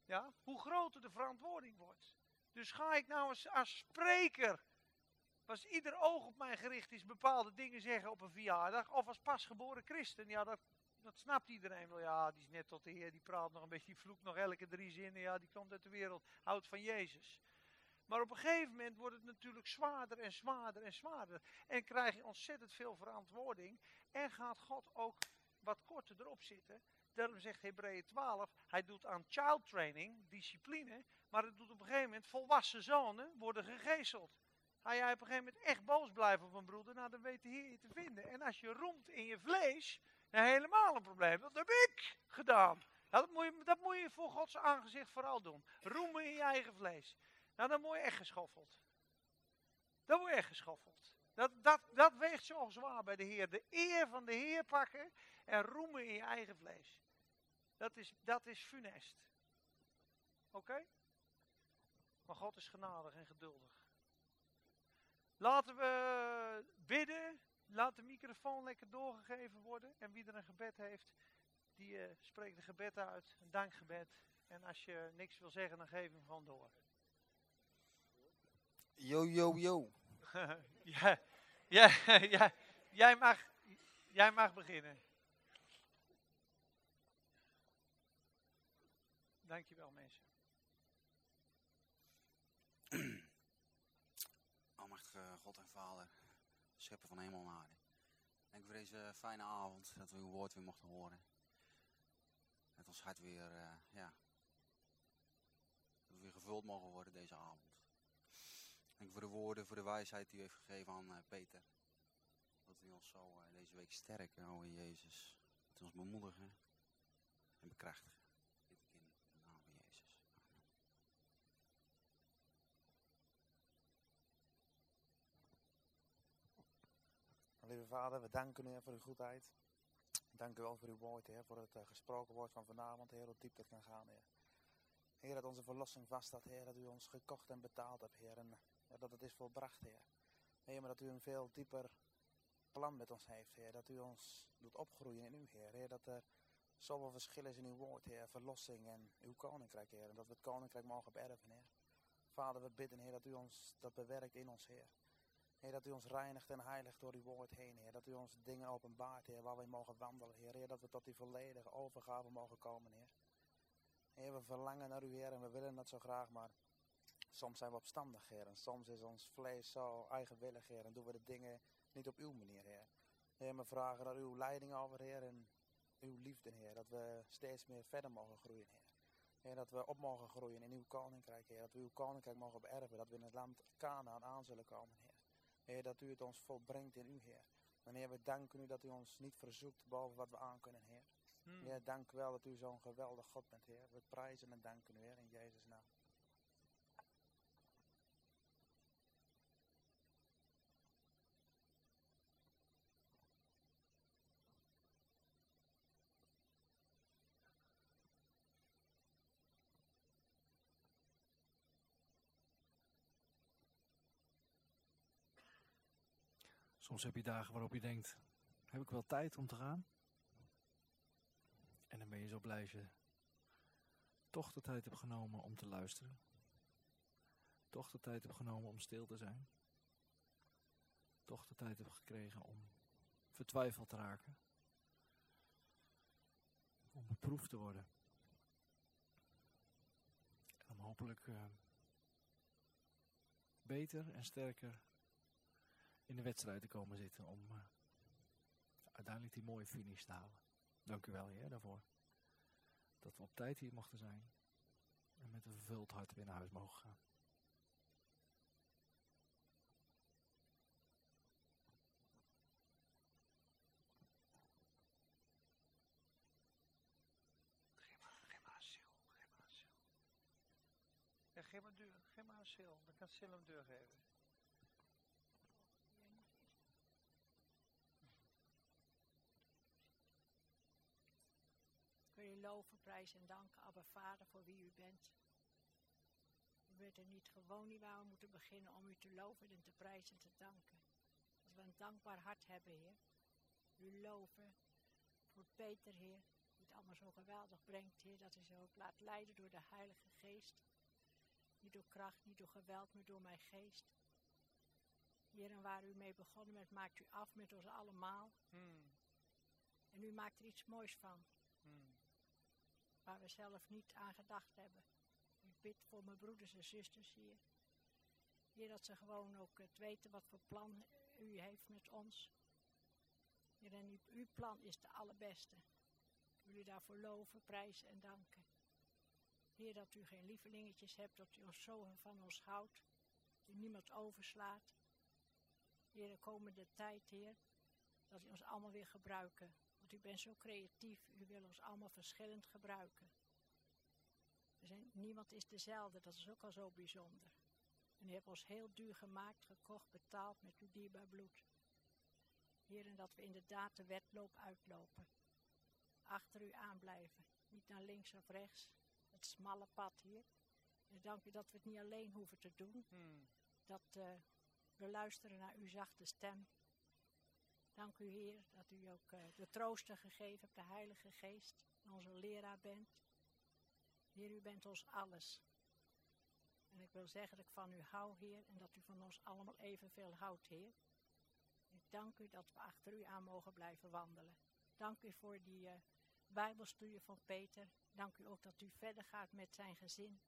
ja, hoe groter de verantwoording wordt. Dus ga ik nou eens als spreker, als ieder oog op mij gericht is, bepaalde dingen zeggen op een verjaardag, of als pasgeboren christen, ja, dat, dat snapt iedereen wel. Ja, die is net tot de Heer, die praat nog een beetje, die vloekt nog elke drie zinnen, ja, die komt uit de wereld, houdt van Jezus. Maar op een gegeven moment wordt het natuurlijk zwaarder en zwaarder en zwaarder. En krijg je ontzettend veel verantwoording. En gaat God ook wat korter erop zitten. Daarom zegt Hebreeën 12, hij doet aan child training, discipline. Maar het doet op een gegeven moment volwassen zonen worden gegezeld. Ga jij op een gegeven moment echt boos blijven op een broeder, nou dan weet de Heer je te vinden. En als je roemt in je vlees, helemaal een probleem. Dat heb ik gedaan. Dat, moet je, dat moet je voor Gods aangezicht vooral doen. Roemen in je eigen vlees. Nou, dan word je echt geschoffeld. Dan word je echt geschoffeld. Dat, dat, dat weegt zo zwaar bij de Heer. De eer van de Heer pakken en roemen in je eigen vlees. Dat is, dat is funest. Oké? Maar God is genadig en geduldig. Laten we bidden. Laat de microfoon lekker doorgegeven worden. En wie er een gebed heeft, die eh, spreekt een gebed uit. Een dankgebed. En als je niks wil zeggen, dan geef hem gewoon door. Yo, yo, yo. ja, ja, ja, jij, mag, jij mag beginnen. Dankjewel mensen. Almachtige God en Vader, schepper van hemel en aarde. Dank voor deze fijne avond, dat we uw woord weer mochten horen. Dat ons hart weer, eh, ja, dat we weer gevuld mogen worden deze avond. Dank voor de woorden, voor de wijsheid die u heeft gegeven aan eh, Peter. Dat u ons zo eh, deze week sterken, o Jezus. Dat u ons bemoedigen en bekrachtigen. Dit ik in de naam van Jezus. Amen. Lieve Vader, we danken u voor uw goedheid. Dank u wel voor uw woord, Heer, voor het eh, gesproken woord van vanavond, Heer, hoe diep dat kan gaan, Heer. Heer, dat onze verlossing vaststaat, Heer, dat u ons gekocht en betaald hebt, Heer, en ja, dat het is volbracht, Heer. Heer, maar dat u een veel dieper plan met ons heeft, Heer, dat u ons doet opgroeien in u, Heer. Heer, dat er zoveel verschil is in uw woord, Heer, verlossing en uw koninkrijk, Heer, en dat we het koninkrijk mogen beërven, Heer. Vader, we bidden, Heer, dat u ons dat bewerkt in ons, Heer. Heer, dat u ons reinigt en heiligt door uw woord heen, Heer. Dat u ons dingen openbaart, Heer, waar wij mogen wandelen, Heer. Dat we tot die volledige overgave mogen komen, Heer. Heer, we verlangen naar u, Heer, en we willen dat zo graag, maar soms zijn we opstandig, Heer. En soms is ons vlees zo eigenwillig, Heer, en doen we de dingen niet op uw manier, Heer. Heer, we vragen naar uw leiding over, Heer, en uw liefde, Heer. Dat we steeds meer verder mogen groeien, Heer. Heer, dat we op mogen groeien in uw koninkrijk, Heer. Dat we uw koninkrijk mogen beërven. Dat we in het land Canaan aan zullen komen, Heer. Heer, dat u het ons volbrengt in u, Heer. En Heer, we danken u dat u ons niet verzoekt boven wat we aan kunnen, Heer. Hmm. Heer, dank u wel dat u zo'n geweldig God bent, Heer. We prijzen en danken u, Heer, in Jezus' naam. Soms heb je dagen waarop je denkt, heb ik wel tijd om te gaan? En dan ben je zo blij je toch de tijd hebt genomen om te luisteren. Toch de tijd hebt genomen om stil te zijn. Toch de tijd hebt gekregen om vertwijfeld te raken. Om beproefd te worden. En om hopelijk eh, beter en sterker in de wedstrijd te komen zitten om eh, uiteindelijk die mooie finish te halen. Dank u wel, daarvoor. Dat we op tijd hier mochten zijn en met een vervuld hart weer naar huis mogen gaan. Geef maar, deur, geef maar Sil. Dan kan Sil hem deur geven. Loven, prijzen en danken, Abba Vader, voor wie u bent. U bent er niet gewoon niet waar we moeten beginnen om u te loven en te prijzen en te danken. Als we een dankbaar hart hebben, Heer. U loven voor Peter, Heer, die het allemaal zo geweldig brengt, Heer, dat hij zich ook laat leiden door de Heilige Geest. Niet door kracht, niet door geweld, maar door mijn geest. Heer, en waar u mee begonnen bent, maakt u af met ons allemaal. Hmm, En u maakt er iets moois van. Waar we zelf niet aan gedacht hebben. Ik bid voor mijn broeders en zusters hier. Heer, dat ze gewoon ook het weten wat voor plan u heeft met ons. Heer, en uw plan is de allerbeste. Ik wil u daarvoor loven, prijzen en danken. Heer, dat u geen lievelingetjes hebt, dat u ons zo van ons houdt. Dat u niemand overslaat. Heer, de komende tijd, Heer, dat u ons allemaal weer gebruiken. Want u bent zo creatief, u wil ons allemaal verschillend gebruiken. We zijn, niemand is dezelfde, dat is ook al zo bijzonder. En u hebt ons heel duur gemaakt, gekocht, betaald met uw dierbaar bloed. Heer, en dat we inderdaad de wedloop uitlopen. Achter u aanblijven, niet naar links of rechts, het smalle pad hier. En dank u dat we het niet alleen hoeven te doen, Hmm. dat eh, we luisteren naar uw zachte stem. Dank u, Heer, dat u ook eh, de trooster gegeven hebt, de Heilige Geest, onze leraar bent. Heer, u bent ons alles. En ik wil zeggen dat ik van u hou, Heer, en dat u van ons allemaal evenveel houdt, Heer. Ik dank u dat we achter u aan mogen blijven wandelen. Dank u voor die eh, Bijbelstudie van Peter. Dank u ook dat u verder gaat met zijn gezin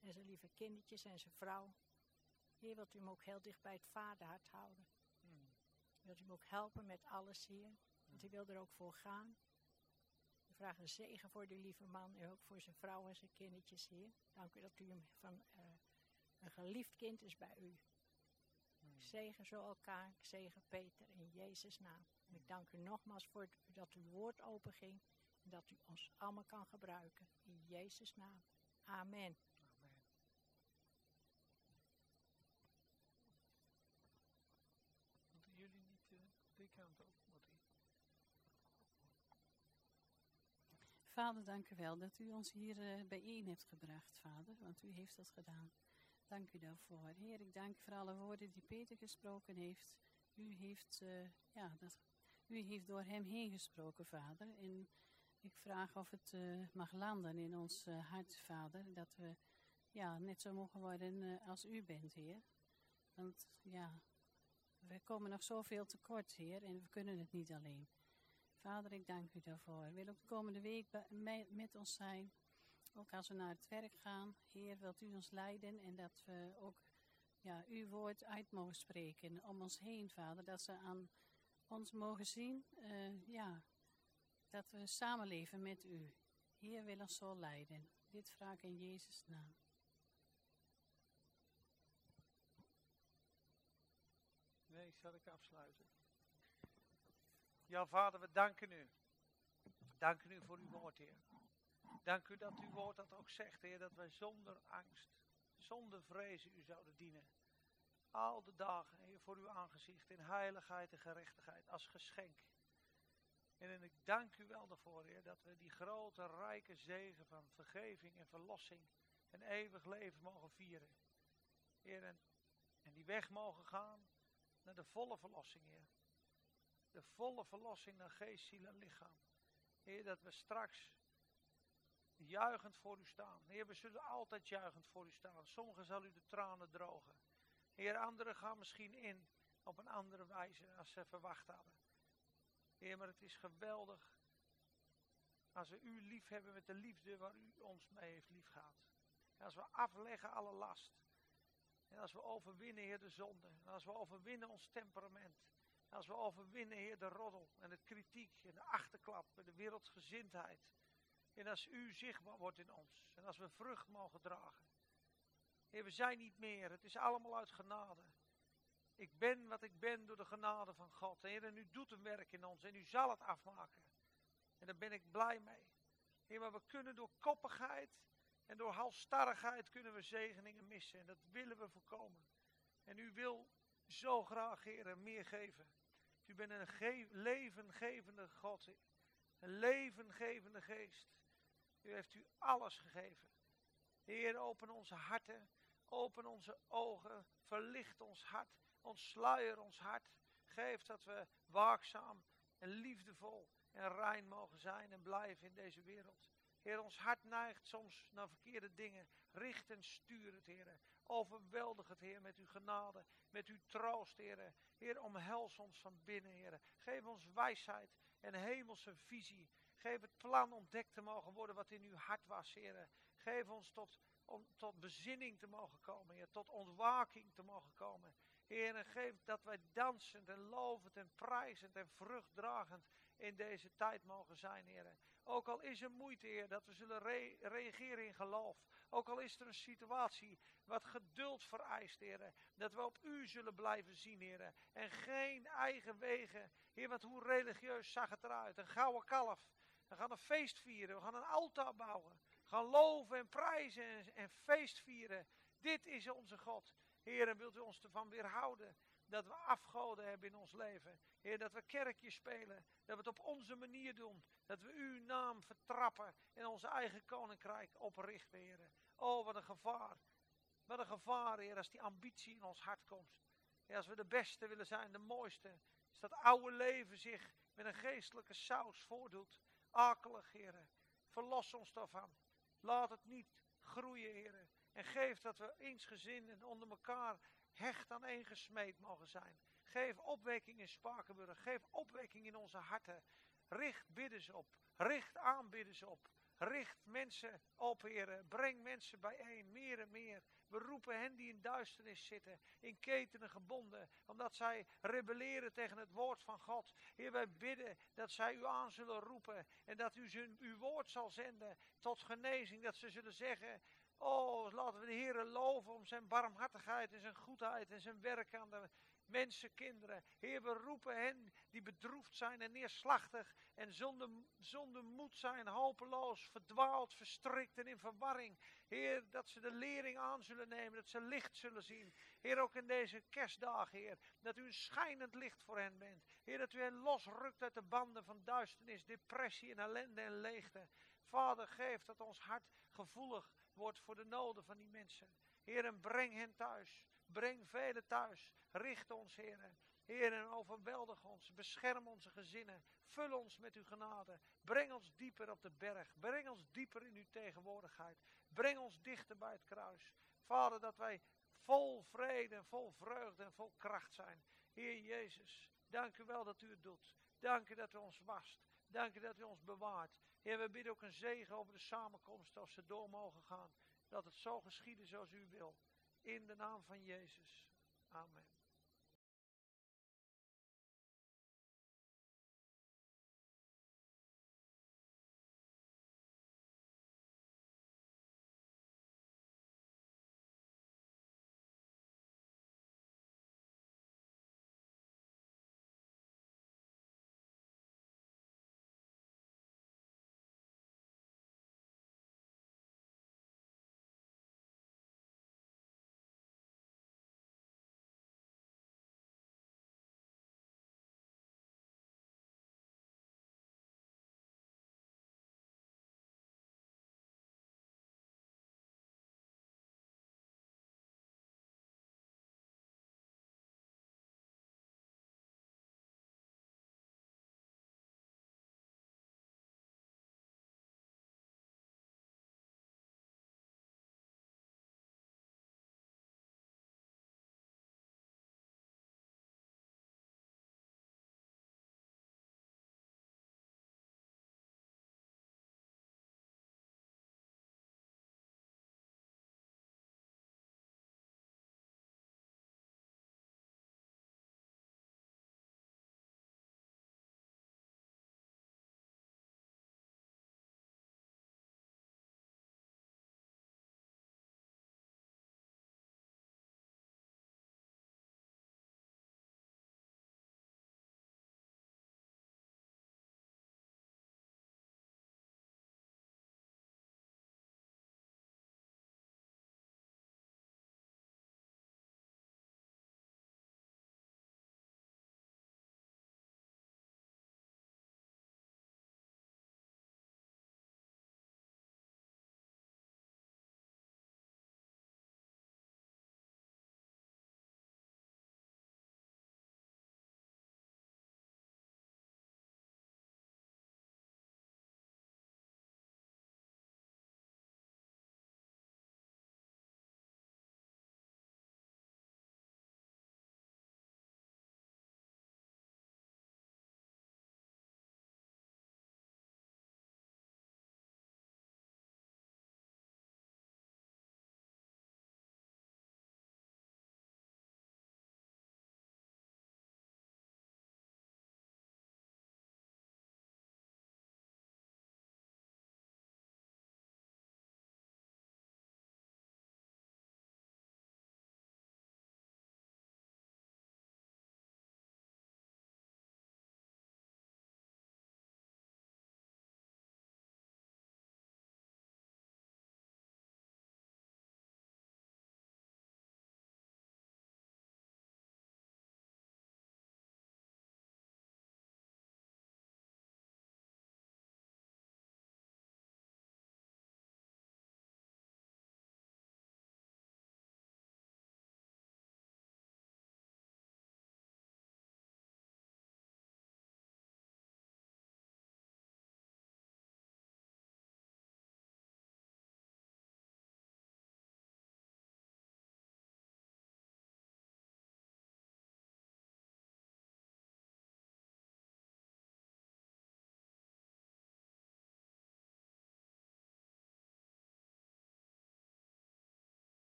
en zijn lieve kindertjes en zijn vrouw. Heer, wilt u hem ook heel dicht bij het vaderhart houden. Hmm. Wilt u hem ook helpen met alles hier? Want hij wil er ook voor gaan. We vragen zegen voor die lieve man en ook voor zijn vrouw en zijn kindertjes hier. Dank u dat u hem van eh, een geliefd kind is bij u. Ik zegen zo elkaar, ik zegen Peter in Jezus' naam. En ik dank u nogmaals voor het- dat uw woord open ging en dat u ons allemaal kan gebruiken. In Jezus' naam. Amen. Moeten jullie niet eh, die kant op? Moet die? Vader, dank u wel dat u ons hier eh, bijeen hebt gebracht, Vader, want u heeft dat gedaan. Dank u daarvoor. Heer, ik dank u voor alle woorden die Peter gesproken heeft. U heeft, eh, ja, dat, u heeft door hem heen gesproken, Vader. En ik vraag of het eh, mag landen in ons hart, Vader, dat we ja, net zo mogen worden als u bent, Heer. Want ja, we komen nog zoveel tekort, Heer, en we kunnen het niet alleen. Vader, ik dank u daarvoor. Wil ook de komende week met ons zijn. Ook als we naar het werk gaan. Heer, wilt u ons leiden en dat we ook ja, uw woord uit mogen spreken om ons heen, Vader. Dat ze aan ons mogen zien, eh, ja, Dat we samenleven met u. Heer, wil ons zo leiden. Dit vraag ik in Jezus' naam. Nee, zal ik afsluiten. Ja, vader, we danken u. Danken u voor uw woord, Heer. Dank u dat uw woord dat ook zegt, Heer, dat wij zonder angst, zonder vrezen u zouden dienen. Al de dagen, Heer, voor uw aangezicht, in heiligheid en gerechtigheid, als geschenk. En ik dank u wel daarvoor, Heer, dat we die grote, rijke zegen van vergeving en verlossing en eeuwig leven mogen vieren. Heer, en, en die weg mogen gaan naar de volle verlossing, Heer. De volle verlossing naar geest, ziel en lichaam. Heer, dat we straks juichend voor u staan. Heer, we zullen altijd juichend voor u staan. Sommigen zal u de tranen drogen. Heer, anderen gaan misschien in op een andere wijze als ze verwacht hadden. Heer, maar het is geweldig als we u lief hebben met de liefde waar u ons mee heeft liefgehad. Als we afleggen alle last. En als we overwinnen, Heer, de zonde. En als we overwinnen ons temperament. Als we overwinnen, Heer, de roddel en de kritiek en de achterklap en de wereldsgezindheid. En als u zichtbaar wordt in ons. En als we vrucht mogen dragen. Heer, we zijn niet meer. Het is allemaal uit genade. Ik ben wat ik ben door de genade van God. Heer, en u doet een werk in ons en u zal het afmaken. En daar ben ik blij mee. Heer, maar we kunnen door koppigheid en door halstarrigheid kunnen we zegeningen missen. En dat willen we voorkomen. En u wil zo graag, Heer, meer geven. U bent een ge levengevende God. Een levengevende geest. U heeft u alles gegeven. Heer, open onze harten. Open onze ogen. Verlicht ons hart. Ontsluier ons hart. Geef dat we waakzaam en liefdevol en rein mogen zijn en blijven in deze wereld. Heer, ons hart neigt soms naar verkeerde dingen. Richt en stuur het, Heer. Overweldig het, Heer, met uw genade, met uw troost, Heer. Heer, omhels ons van binnen, Heer. Geef ons wijsheid en hemelse visie. Geef het plan ontdekt te mogen worden wat in uw hart was, Heer. Geef ons tot, tot bezinning te mogen komen, Heer. Tot ontwaking te mogen komen. Heer, geef dat wij dansend en lovend en prijzend en vruchtdragend in deze tijd mogen zijn, Heer. Ook al is er moeite, Heer, dat we zullen re reageren in geloof. Ook al is er een situatie wat geduld vereist, Heer. Dat we op U zullen blijven zien, Heer. En geen eigen wegen. Heer, want hoe religieus zag het eruit? Een gouden kalf. We gaan een feest vieren. We gaan een altaar bouwen. We gaan loven en prijzen en, feest vieren. Dit is onze God. Heer, en wilt u ons ervan weerhouden dat we afgoden hebben in ons leven. Heer, dat we kerkjes spelen, dat we het op onze manier doen. Dat we uw naam vertrappen en ons eigen koninkrijk oprichten, Heer. Oh, wat een gevaar. Wat een gevaar, Heer, als die ambitie in ons hart komt. Ja, als we de beste willen zijn, de mooiste. Als dat oude leven zich met een geestelijke saus voordoet. Akelig, Heer. Verlos ons daarvan. Laat het niet groeien, Heer. En geef dat we eensgezind en onder elkaar hecht aan gesmeed mogen zijn. Geef opwekking in Spakenburg. Geef opwekking in onze harten. Richt bidders op. Richt aanbidders op. Richt mensen op, heren. Breng mensen bijeen, meer en meer. We roepen hen die in duisternis zitten, in ketenen gebonden, omdat zij rebelleren tegen het woord van God. Heer, wij bidden dat zij u aan zullen roepen en dat u uw woord zal zenden tot genezing. Dat ze zullen zeggen, Oh, laten we de Heer loven om zijn barmhartigheid en zijn goedheid en zijn werk aan de mensen, kinderen. Heer, we roepen hen die bedroefd zijn en neerslachtig en zonder, zonder moed zijn, hopeloos, verdwaald, verstrikt en in verwarring. Heer, dat ze de lering aan zullen nemen, dat ze licht zullen zien. Heer, ook in deze kerstdag, Heer, dat u een schijnend licht voor hen bent. Heer, dat u hen losrukt uit de banden van duisternis, depressie en ellende en leegte. Vader, geef dat ons hart gevoelig wordt voor de noden van die mensen. Heer, en breng hen thuis. Breng velen thuis. Richt ons, Heer. Heer, en overweldig ons. Bescherm onze gezinnen. Vul ons met uw genade. Breng ons dieper op de berg. Breng ons dieper in uw tegenwoordigheid. Breng ons dichter bij het kruis. Vader, dat wij vol vrede en vol vreugde en vol kracht zijn. Heer Jezus, dank u wel dat u het doet. Dank u dat u ons wast. Dank u dat u ons bewaart. Heer, we bidden ook een zegen over de samenkomst als ze door mogen gaan. Dat het zo geschieden zoals u wil. In de naam van Jezus. Amen.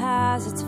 Has its